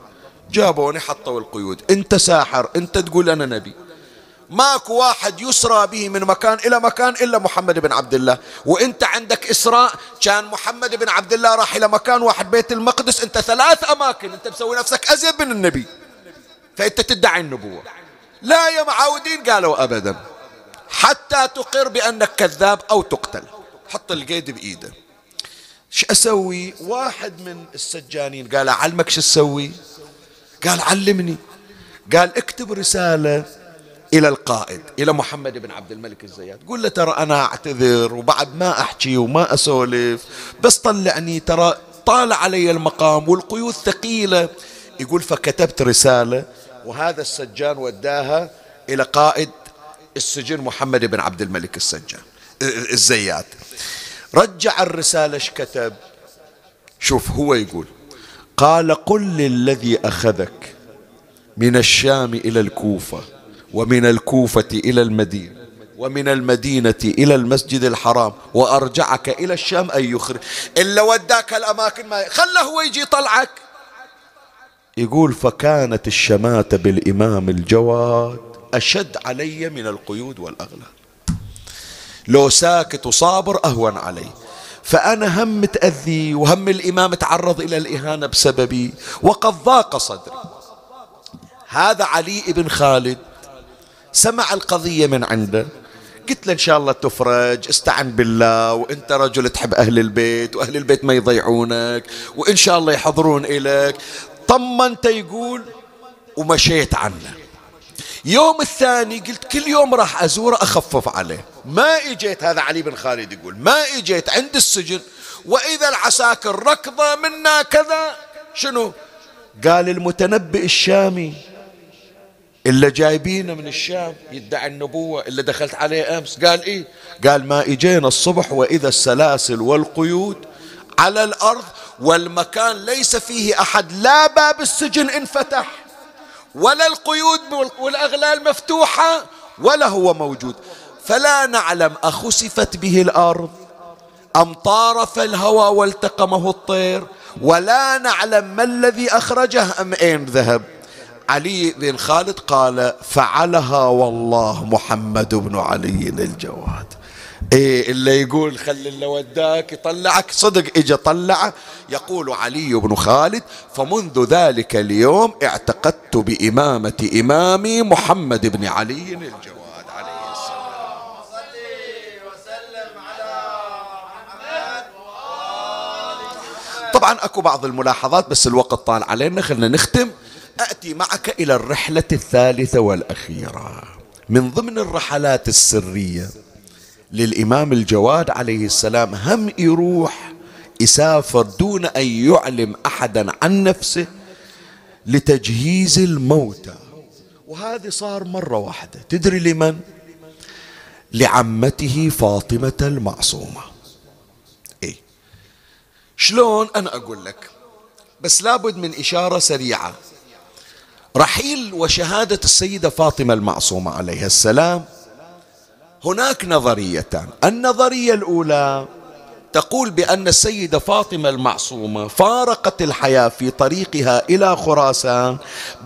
جابوني حطوا القيود. أنت ساحر أنت تقول أنا نبي. ماكو واحد يسرى به من مكان إلى مكان إلا محمد بن عبد الله. وإنت عندك إسراء كان محمد بن عبد الله راح إلى مكان واحد بيت المقدس أنت ثلاث أماكن أنت مسوي نفسك أزيد من النبي. فأنت تدعي النبوة. لا يا معاودين قالوا أبدا. حتى تقر بأنك كذاب أو تقتل. حط القيد بإيده. شو أسوي؟ واحد من السجانين قال أعلمك شو أسوي؟ قال علمني. قال اكتب رسالة إلى القائد إلى محمد بن عبد الملك الزيات. قول له ترى أنا أعتذر وبعد ما أحكي وما أسولف بس طلعني ترى طال علي المقام والقيود ثقيلة. يقول فكتبت رسالة وهذا السجان وداها إلى قائد السجن محمد بن عبد الملك السجان الزيات. رجع الرسالة إيش كتب؟ شوف هو يقول قال قل للذي أخذك من الشام إلى الكوفة. ومن الكوفة إلى المدينة ومن المدينة إلى المسجد الحرام وأرجعك إلى الشام أن يخرج. إلا وداك الأماكن ما خله هو يجي يطلعك يقول فكانت الشماتة بالإمام الجواد أشد علي من القيود والأغلال. لو ساكت وصابر أهون علي. فأنا هم متأذي وهم الإمام تعرض إلى الإهانة بسببي وقد ضاق صدري. هذا علي بن خالد سمع القضية من عنده. قلت له إن شاء الله تفرج استعن بالله وإنت رجل تحب أهل البيت وأهل البيت ما يضيعونك وإن شاء الله يحضرون إليك. طمنت يقول ومشيت عنه. يوم الثاني قلت كل يوم راح أزوره أخفف عليه. ما إجيت هذا علي بن خالد يقول ما إجيت عند السجن وإذا العساكر ركضة منا كذا شنو؟ قال المتنبئ الشامي. إلا جايبينه من الشام يدعي النبوة إلا دخلت عليه أمس. قال إيه؟ قال ما إجينا الصبح وإذا السلاسل والقيود على الأرض والمكان ليس فيه أحد لا باب السجن انفتح ولا القيود والأغلال مفتوحة ولا هو موجود. فلا نعلم أخسفت به الأرض أم طارف الهوى والتقمه الطير ولا نعلم ما الذي أخرجه أم أين ذهب. علي بن خالد قال فعلها والله محمد بن علي الجواد إيه اللي يقول خلي اللي وداك يطلعك. صدق اجى طلعه. يقول علي بن خالد فمنذ ذلك اليوم اعتقدت بإمامة إمامي محمد بن علي الجواد طبعا أكو بعض الملاحظات بس الوقت طال علينا خلنا نختم. أتي معك إلى الرحلة الثالثة والأخيرة. من ضمن الرحلات السرية للإمام الجواد عليه السلام هم يروح يسافر دون أن يعلم أحدا عن نفسه لتجهيز الموتى. وهذه صار مرة واحدة. تدري لمن؟ لعمته فاطمة المعصومة. إيه. شلون أنا أقول لك؟ بس لابد من إشارة سريعة. رحيل وشهادة السيدة فاطمة المعصومة عليها السلام. هناك نظريتان النظرية الأولى تقول بأن السيدة فاطمة المعصومة فارقت الحياة في طريقها إلى خراسان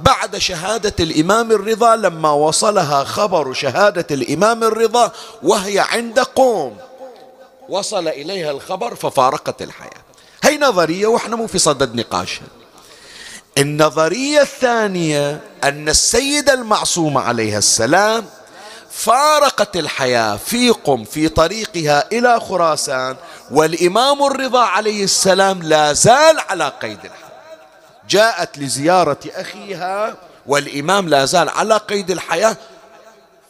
بعد شهادة الإمام الرضا. لما وصلها خبر شهادة الإمام الرضا وهي عند قوم وصل إليها الخبر ففارقت الحياة. هي نظرية وإحنا مو في صدد نقاشها. النظرية الثانية أن السيدة المعصومة عليها السلام فارقت الحياة في قم في طريقها إلى خراسان والإمام الرضا عليه السلام لا زال على قيد الحياة جاءت لزيارة أخيها والإمام لا زال على قيد الحياة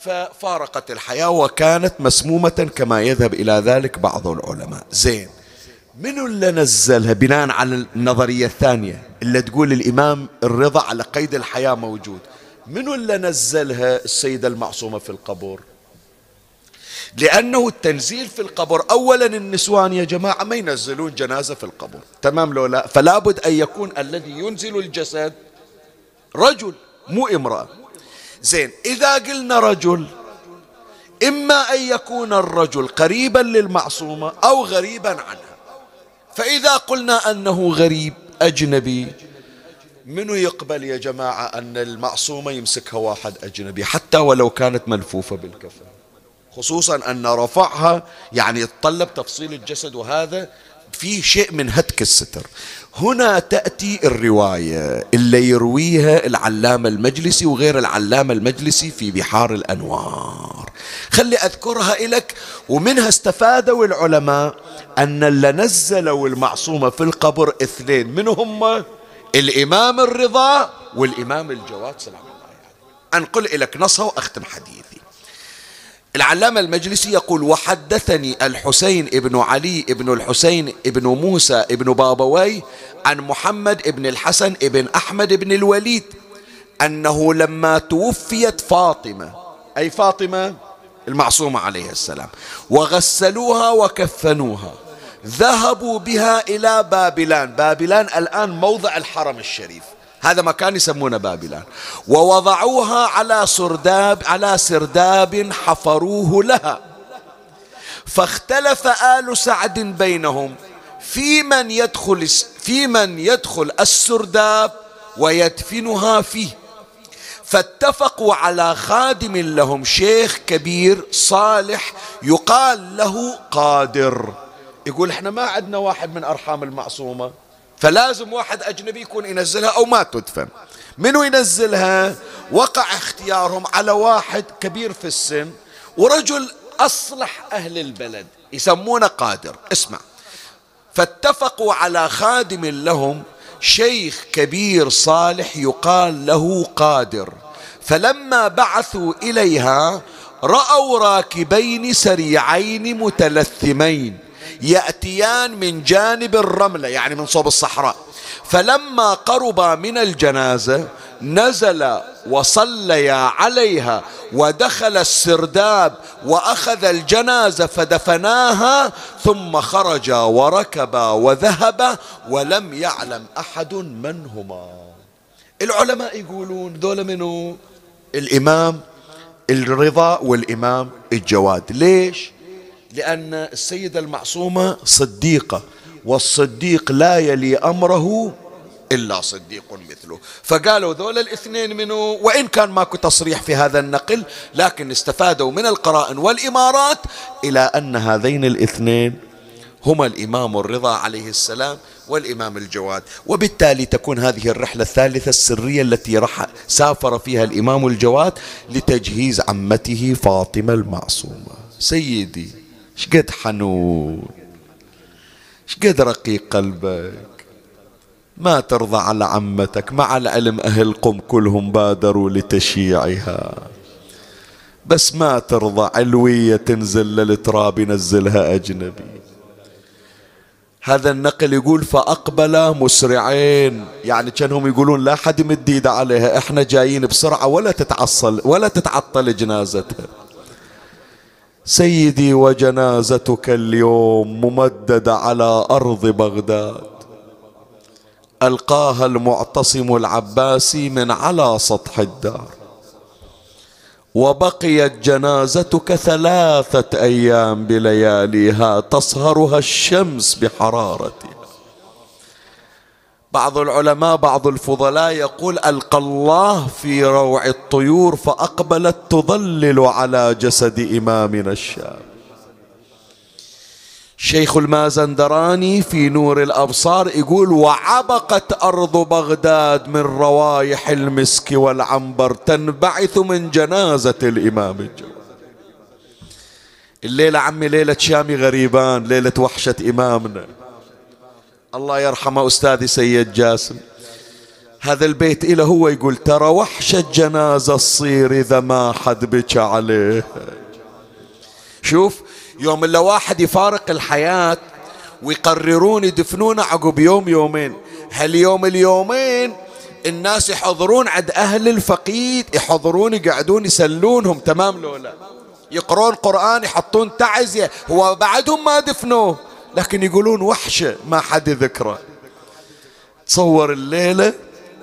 ففارقت الحياة وكانت مسمومة كما يذهب إلى ذلك بعض العلماء. زين. من اللي نزلها بناء على النظرية الثانية اللي تقول الإمام الرضا على قيد الحياة موجود؟ من اللي نزلها السيدة المعصومة في القبر لأنه التنزيل في القبر أولا النسوان يا جماعة ما ينزلون جنازة في القبر تمام لو لا؟ فلا بد أن يكون الذي ينزل الجسد رجل مو امرأة. زين إذا قلنا رجل إما أن يكون الرجل قريبا للمعصومة أو غريبا عنها. فإذا قلنا أنه غريب أجنبي منو يقبل يا جماعة أن المعصومة يمسكها واحد أجنبي؟ حتى ولو كانت ملفوفة بالكفن. خصوصا أن رفعها يعني يتطلب تفصيل الجسد وهذا في شيء من هتك الستر. هنا تأتي الرواية. اللي يرويها العلامة المجلسي وغير العلامة المجلسي في بحار الأنوار. خلي أذكرها لك ومنها استفادوا العلماء أن اللي نزلوا المعصومة في القبر اثنين من هم الإمام الرضا والإمام الجواد سلام الله عليه. أنقل لك نصها وأختم حديثي العلامة المجلسي يقول وحدثني الحسين ابن علي ابن الحسين ابن موسى ابن بابوي عن محمد ابن الحسن ابن أحمد ابن الوليد أنه لما توفيت فاطمة أي فاطمة المعصومة عليه السلام وغسلوها وكفنوها ذهبوا بها إلى بابلان. بابلان الآن موضع الحرم الشريف. هذا مكان يسمونه بابلان ووضعوها على سرداب على سرداب حفروه لها. فاختلف آل سعد بينهم في من يدخل في من يدخل السرداب ويدفنها فيه. فاتفقوا على خادم لهم شيخ كبير صالح يقال له قادر. يقول إحنا ما عندنا واحد من أرحام المعصومة. فلازم واحد أجنبي يكون ينزلها أو ما تدفن. منو ينزلها؟ وقع اختيارهم على واحد كبير في السن ورجل أصلح أهل البلد يسمونه قادر. اسمع. فاتفقوا على خادم لهم شيخ كبير صالح يقال له قادر. فلما بعثوا إليها رأوا راكبين سريعين متلثمين. يأتيان من جانب الرملة يعني من صوب الصحراء. فلما قربا من الجنازة نزل وصليا عليها ودخل السرداب وأخذ الجنازة فدفناها ثم خرجا وركبا وذهبا ولم يعلم أحد من هما العلماء يقولون ذولا منو؟ الإمام الرضا والإمام الجواد. ليش؟ لأن السيدة المعصومة صديقة والصديق لا يلي أمره إلا صديق مثله. فقالوا ذول الاثنين منه وإن كان ماكو تصريح في هذا النقل لكن استفادوا من القرائن والإمارات إلى أن هذين الاثنين هما الإمام الرضا عليه السلام والإمام الجواد. وبالتالي تكون هذه الرحلة الثالثة السرية التي رح سافر فيها الإمام الجواد لتجهيز عمته فاطمة المعصومة. سيدي. شقد حنون شقد رقيق قلبك. ما ترضى على عمتك مع العلم أهل قم كلهم بادروا لتشييعها. بس ما ترضى علوية تنزل للتراب ينزلها أجنبي. هذا النقل يقول فأقبل مسرعين. يعني كأنهم يقولون لا حد يمد إيده عليها إحنا جايين بسرعة ولا تتعصل ولا تتعطل جنازتها. سيدي وجنازتك اليوم ممددة على أرض بغداد. ألقاها المعتصم العباسي من على سطح الدار. وبقيت جنازتك ثلاثة أيام بلياليها تصهرها الشمس بحرارتها بعض العلماء بعض الفضلاء يقول ألقى الله في روع الطيور فأقبلت تظلل على جسد إمامنا الشام شيخ المازندراني في نور الأبصار يقول وعبقت أرض بغداد من روايح المسك والعنبر تنبعث من جنازة الإمام الجواد الليلة عمي ليلة شامي غريبان ليلة وحشة إمامنا. الله يرحمه أستاذي سيد جاسم. هذا البيت إلى هو يقول ترى وحشة جنازة تصير إذا ما حد بكى عليه. شوف يوم إلا واحد يفارق الحياة ويقررون يدفنونه عقب يوم يومين هاليوم اليومين الناس يحضرون عند أهل الفقيد يحضرون يقعدون يسلونهم تمام لولا يقرون قرآن يحطون تعزية هو بعدهم ما دفنوه. لكن يقولون وحشة ما حد ذكره تصور الليلة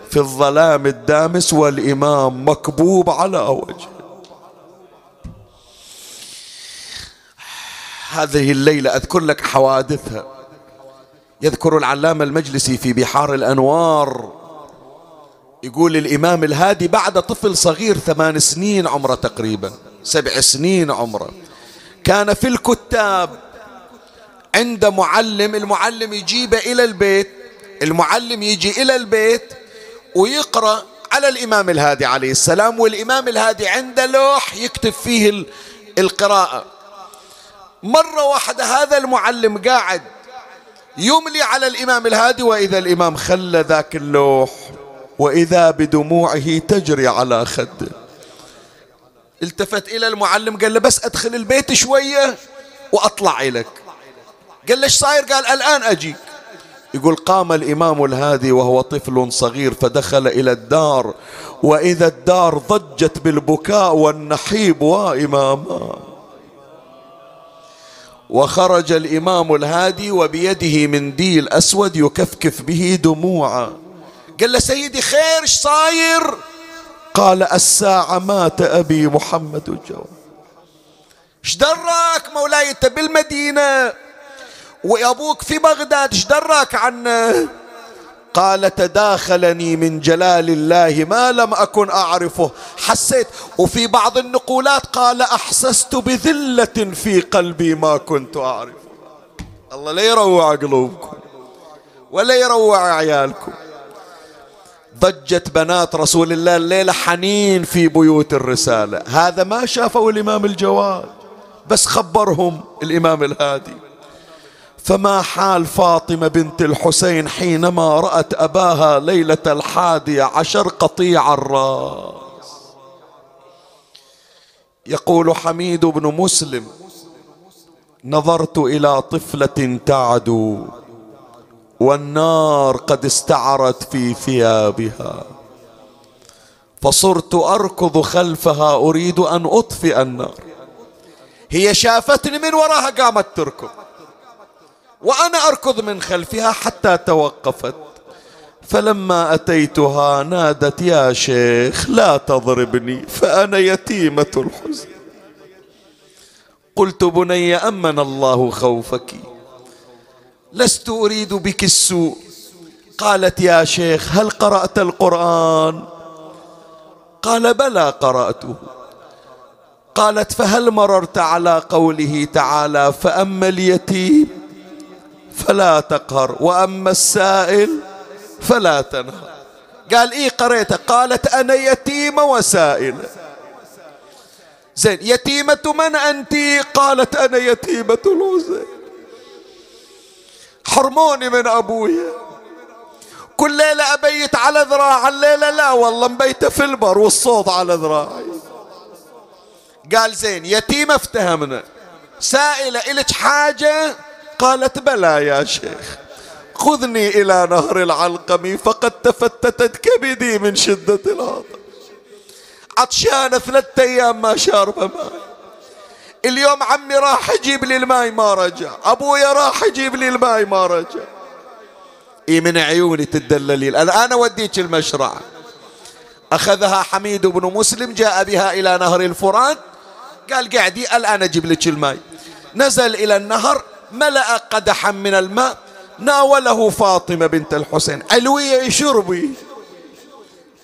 في الظلام الدامس والإمام مكبوب على وجهه هذه الليلة أذكر لك حوادثها. يذكر العلامة المجلسي في بحار الأنوار. يقول الإمام الهادي بعد طفل صغير ثمان سنين عمره تقريبا سبع سنين عمره كان في الكتاب عند معلم المعلم يجيبه إلى البيت المعلم يجي إلى البيت ويقرأ على الإمام الهادي عليه السلام والإمام الهادي عنده لوح يكتب فيه القراءة. مرة واحدة هذا المعلم قاعد يملي على الإمام الهادي وإذا الإمام خلى ذاك اللوح وإذا بدموعه تجري على خده. التفت إلى المعلم قال له بس أدخل البيت شوية وأطلع إليك. قال له إيش صاير؟ قال الآن أجيك. يقول قام الإمام الهادي وهو طفل صغير فدخل إلى الدار وإذا الدار ضجت بالبكاء والنحيب وإماما. وخرج الإمام الهادي وبيده منديل أسود يكفكف به دموعا قال له سيدي خير صاير؟ قال الساعة مات أبي محمد الجواد إيش دراك مولاي؟ أنت بالمدينة. وأبوك في بغداد إيش دراك عنه قال تداخلني من جلال الله ما لم أكن أعرفه. حسيت وفي بعض النقولات قال أحسست بذلة في قلبي ما كنت أعرفه. الله لا يروع قلوبكم ولا يروع عيالكم. ضجت بنات رسول الله الليلة حنين في بيوت الرسالة. هذا ما شافه الإمام الجواد بس خبرهم الإمام الهادي. فما حال فاطمة بنت الحسين حينما رأت أباها ليلة الحادية عشر قطيع الرأس؟ يقول حميد بن مسلم نظرت إلى طفلة تعدو والنار قد استعرت في ثيابها. فصرت أركض خلفها أريد أن أطفئ النار. هي شافتني من وراها قامت تركض. وأنا أركض من خلفها حتى توقفت. فلما أتيتها نادت يا شيخ لا تضربني فأنا يتيمة الحزن. قلت بني أمن الله خوفك. لست أريد بك السوء. قالت يا شيخ هل قرأت القرآن؟ قال بلى قرأته. قالت فهل مررت على قوله تعالى؟ فأما اليتيم فلا تقهر وأما السائل فلا تنهر. قال إيه قريته؟ قالت أنا يتيمه وسائله زين يتيمة من أنت؟ قالت أنا يتيمة الحسين حرموني من ابويا كل ليلة أبيت على ذراع الليلة لا والله مبيت في البر والسوط على ذراعي. قال زين يا يتيمة افتهمنا. سائلة إلك حاجة؟ قالت بلى يا شيخ خذني إلى نهر العلقمي فقد تفتتت كبدي من شدة العطش عطشانة ثلاثة أيام ما شاربة ماء. اليوم عمي راح يجيب لي الماي ما رجع أبويا راح يجيب لي الماي ما رجع. إي من عيوني تدللي. أنا أنا وديك المشرعة أخذها حميد بن مسلم جاء بها إلى نهر الفرات قال قعدي الآن أجيب لك الماي نزل إلى النهر ملأ قدحا من الماء. ناوله فاطمة بنت الحسين. علوية شربي.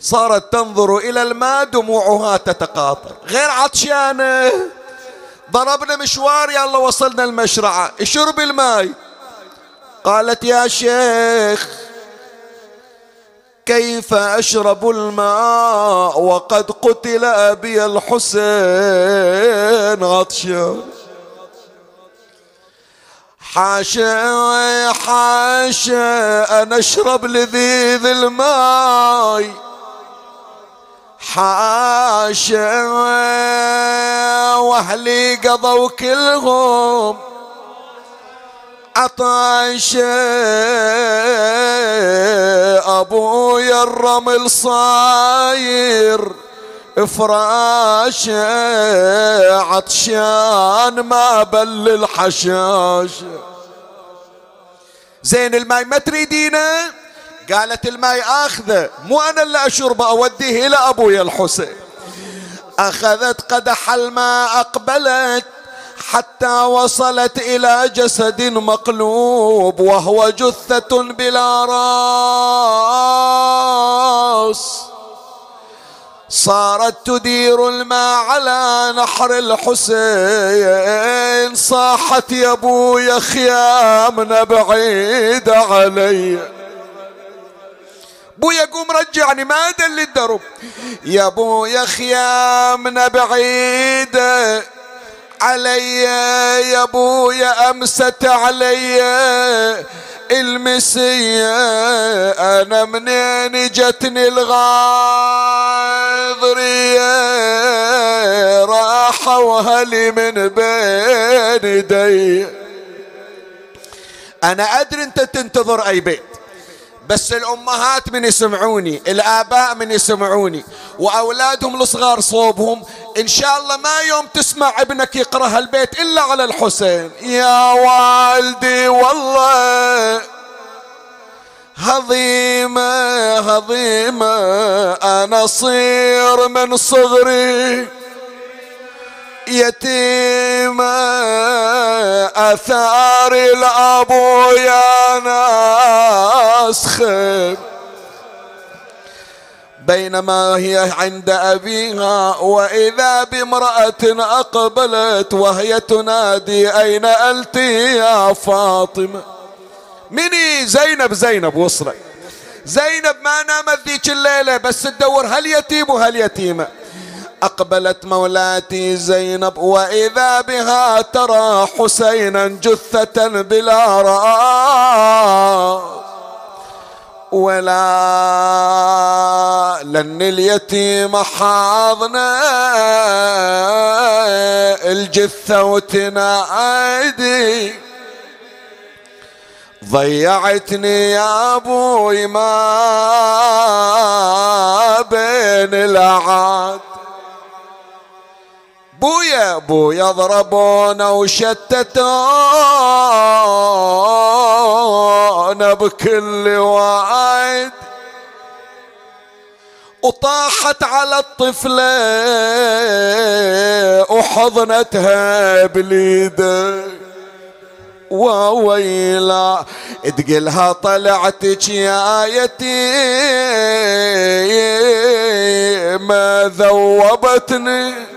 صارت تنظر إلى الماء دموعها تتقاطر. غير عطشانة. ضربنا مشوار يلا وصلنا المشرعة. شرب الماي قالت يا شيخ كيف أشرب الماء وقد قتل أبي الحسين؟ عطشان. حاشا حاشا أنا أشرب لذيذ الماي. حاشا وأهلي قضوا كلهم. عطاش أبويا الرمل صاير. فراش عطشان ما بل الحشاش زين الماي ما تريدينه؟ قالت الماي آخذه. مو أنا اللي اشربه أوديه إلى ابويا الحسين. أخذت قدح الماء أقبلت حتى وصلت إلى جسد مقلوب وهو جثة بلا راس. صارت تدير الماء على نحر الحسين. صاحت يا ابويا خيامنا بعيدة علي. بويا قوم رجعني ما دل الدرب يا بويا خيامنا بعيده علي. يا ابويا امست علي. المسية أنا منين جتني الغاضرية؟ راحة وهلي من بين يدي. أنا أدري أنت تنتظر أي بيت. بس الأمهات من يسمعوني الآباء من يسمعوني وأولادهم الصغار صوبهم إن شاء الله ما يوم تسمع ابنك يقرأ هالبيت إلا على الحسين. يا والدي والله هضيمة هضيمة أنا صير من صغري. يتيمة أثار الأبو يا ناس خير بينما هي عند أبيها وإذا بامرأة أقبلت وهي تنادي أين أنت يا فاطمة؟ مني؟ زينب زينب وصلت. زينب ما نامت ذيك الليلة بس تدور هل يتيم وهل يتيمة؟ أقبلت مولاتي زينب وإذا بها ترى حسينا جثة بلا رأس. ولا لن اليتيم حاضنا الجثة وتنادي ضيعتني يا أبوي ما بين العاد بويا بويا ضربونا وشتتونا بكل وعد. وطاحت على الطفلة وحضنتها بليده وويلا تقلها طلعتك يا ما ذوبتني.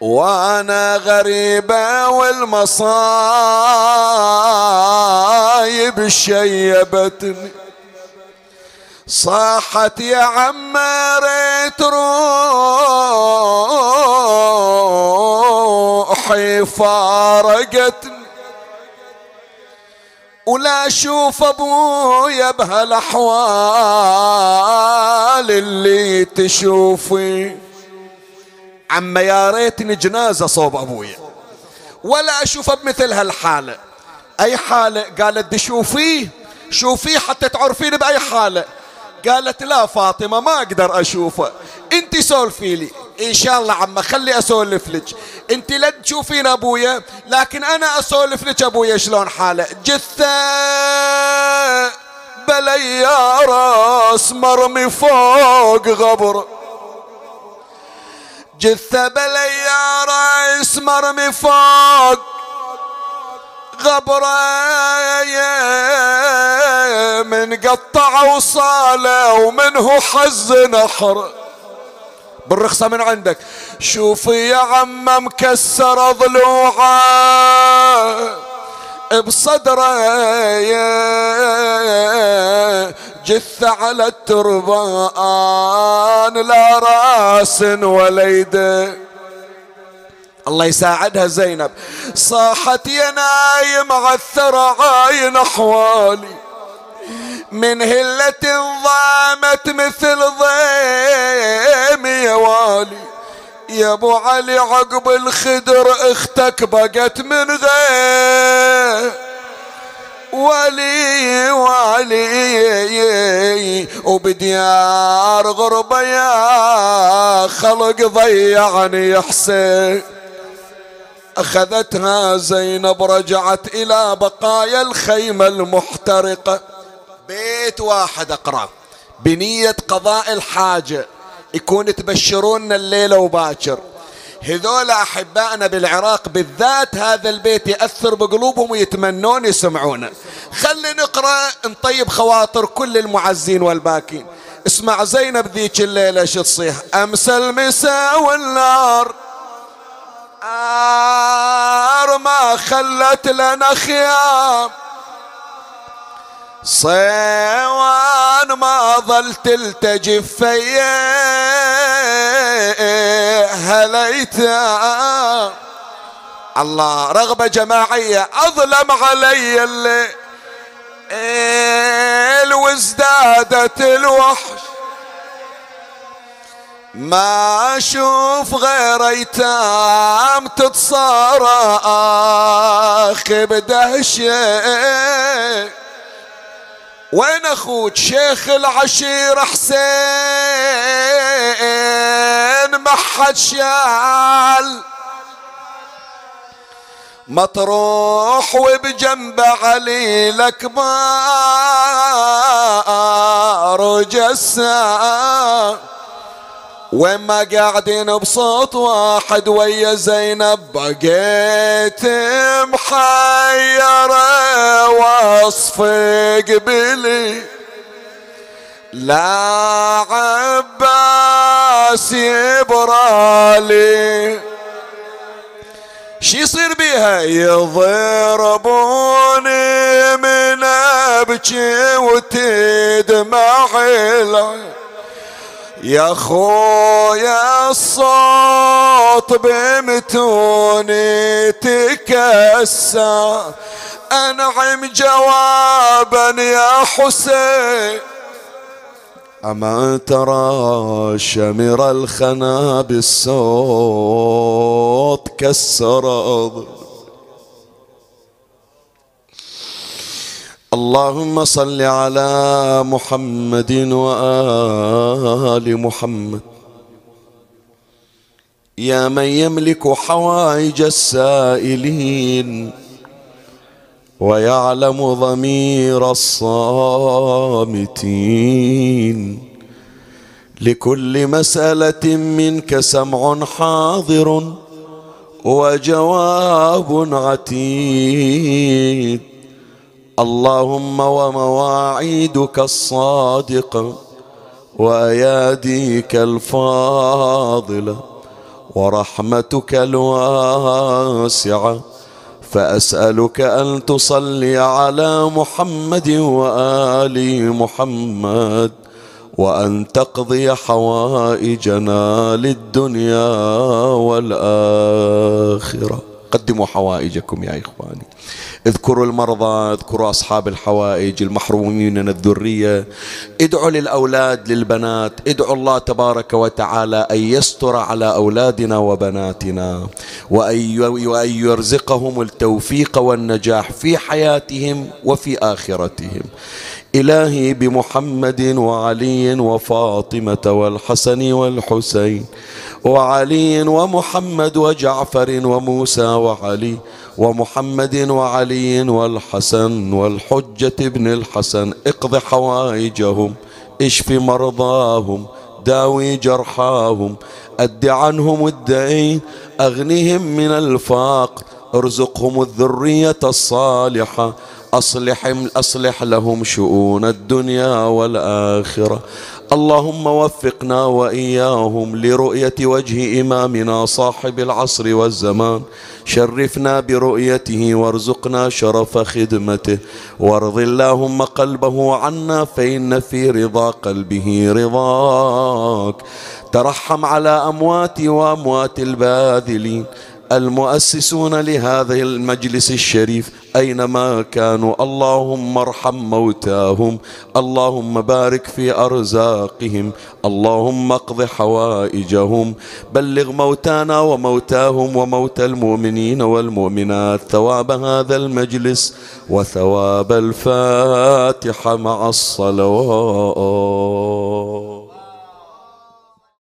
وأنا غريبة والمصايب شيبتني. صاحت يا عم ريت روحي فارقتني. ولا أشوف أبويا بهالأحوال اللي تشوفي. عم يا ريتني جنازة صوب أبويا. ولا اشوفه بمثل هالحالة. أي حالة؟ قالت شوفيه شوفيه حتى تعرفين بأي حالة. قالت لا فاطمة ما أقدر أشوفه. أنت سولفي لي. إن شاء الله عمه خلي أسولف لك. أنت لا تشوفين أبويا لكن أنا أسولف لك أبويا شلون حالة. جثة بلي راس مرمي فوق غبر. جثة بلي يا راس مرمي فوق. غبرة من قطع وصالة ومنه حز نحر. بالرخصة من عندك. شوفي يا عم مكسر ضلوعه. بصدره جثة على التربان لا راس وليده الله يساعدها زينب. صاحت يا نايم عثر عاين احوالي من هلة ضامت مثل ضيم يا والي. يا أبو علي عقب الخدر أختك بقت من غير. ولي ولي وبديار غربة يا خلق ضيعني حسين. أخذتها زينب رجعت إلى بقايا الخيمة المحترقة. بيت واحد أقرأ. بنية قضاء الحاجة. يكون تبشرون الليلة وباكر. هذول أحبائنا بالعراق بالذات هذا البيت يأثر بقلوبهم ويتمنون يسمعونه خلي نقرأ نطيب خواطر كل المعزين والباكين. اسمع زينب ذيك الليلة شو تصيح. أمس المساء والنار آر ما خلت لنا خيام. صيوان ما ظل تلتجف فيه هليتا الله رغبة جماعية أظلم علي الليل وازدادت الوحش. ما أشوف غير ايتام تتصارخ بدهشه. وين أخوك شيخ العشير حسين؟ ما حد شال. مطروح وبجنب علي الأكبار جسام وين ما قاعدين بصوت واحد ويا زينب بقيت محيرة وصف قبلي. لا عباس يبرالي. شي يصير بيها؟ يضربوني من أبكي وتدمع العين يا خويا الصوت بمتوني تكسر. أنعم جوابا يا حسين. أما ترى شمر الخنا بالصوت كسر أضر اللهم صل على محمد وآل محمد. يا من يملك حوائج السائلين ويعلم ضمير الصامتين. لكل مسألة منك سمع حاضر وجواب عتيد. اللهم ومواعيدك الصادقة وأياديك الفاضلة ورحمتك الواسعة فأسألك أن تصلي على محمد وآل محمد وأن تقضي حوائجنا للدنيا والآخرة. قدموا حوائجكم يا إخواني. اذكروا المرضى اذكروا أصحاب الحوائج المحرومين من الذرية. ادعوا للأولاد للبنات. ادعوا الله تبارك وتعالى أن يستر على أولادنا وبناتنا وأن يرزقهم التوفيق والنجاح في حياتهم وفي آخرتهم. إلهي بمحمد وعلي وفاطمة والحسن والحسين وعلي ومحمد وجعفر وموسى وعلي ومحمد وعلي والحسن والحجة ابن الحسن. اقض حوائجهم اشف مرضاهم داوي جرحاهم أد عنهم الدين أغنهم من الفاق ارزقهم الذرية الصالحة أصلح, أصلح لهم شؤون الدنيا والآخرة. اللهم وفقنا وإياهم لرؤية وجه إمامنا صاحب العصر والزمان. شرفنا برؤيته وارزقنا شرف خدمته. وارض اللهم قلبه عنا فإن في رضا قلبه رضاك. ترحم على امواتي وأموات الباذلين. المؤسسون لهذا المجلس الشريف أينما كانوا. اللهم ارحم موتاهم اللهم بارك في أرزاقهم اللهم اقض حوائجهم. بلغ موتانا وموتاهم وموتى المؤمنين والمؤمنات ثواب هذا المجلس وثواب الفاتحة مع الصلوات.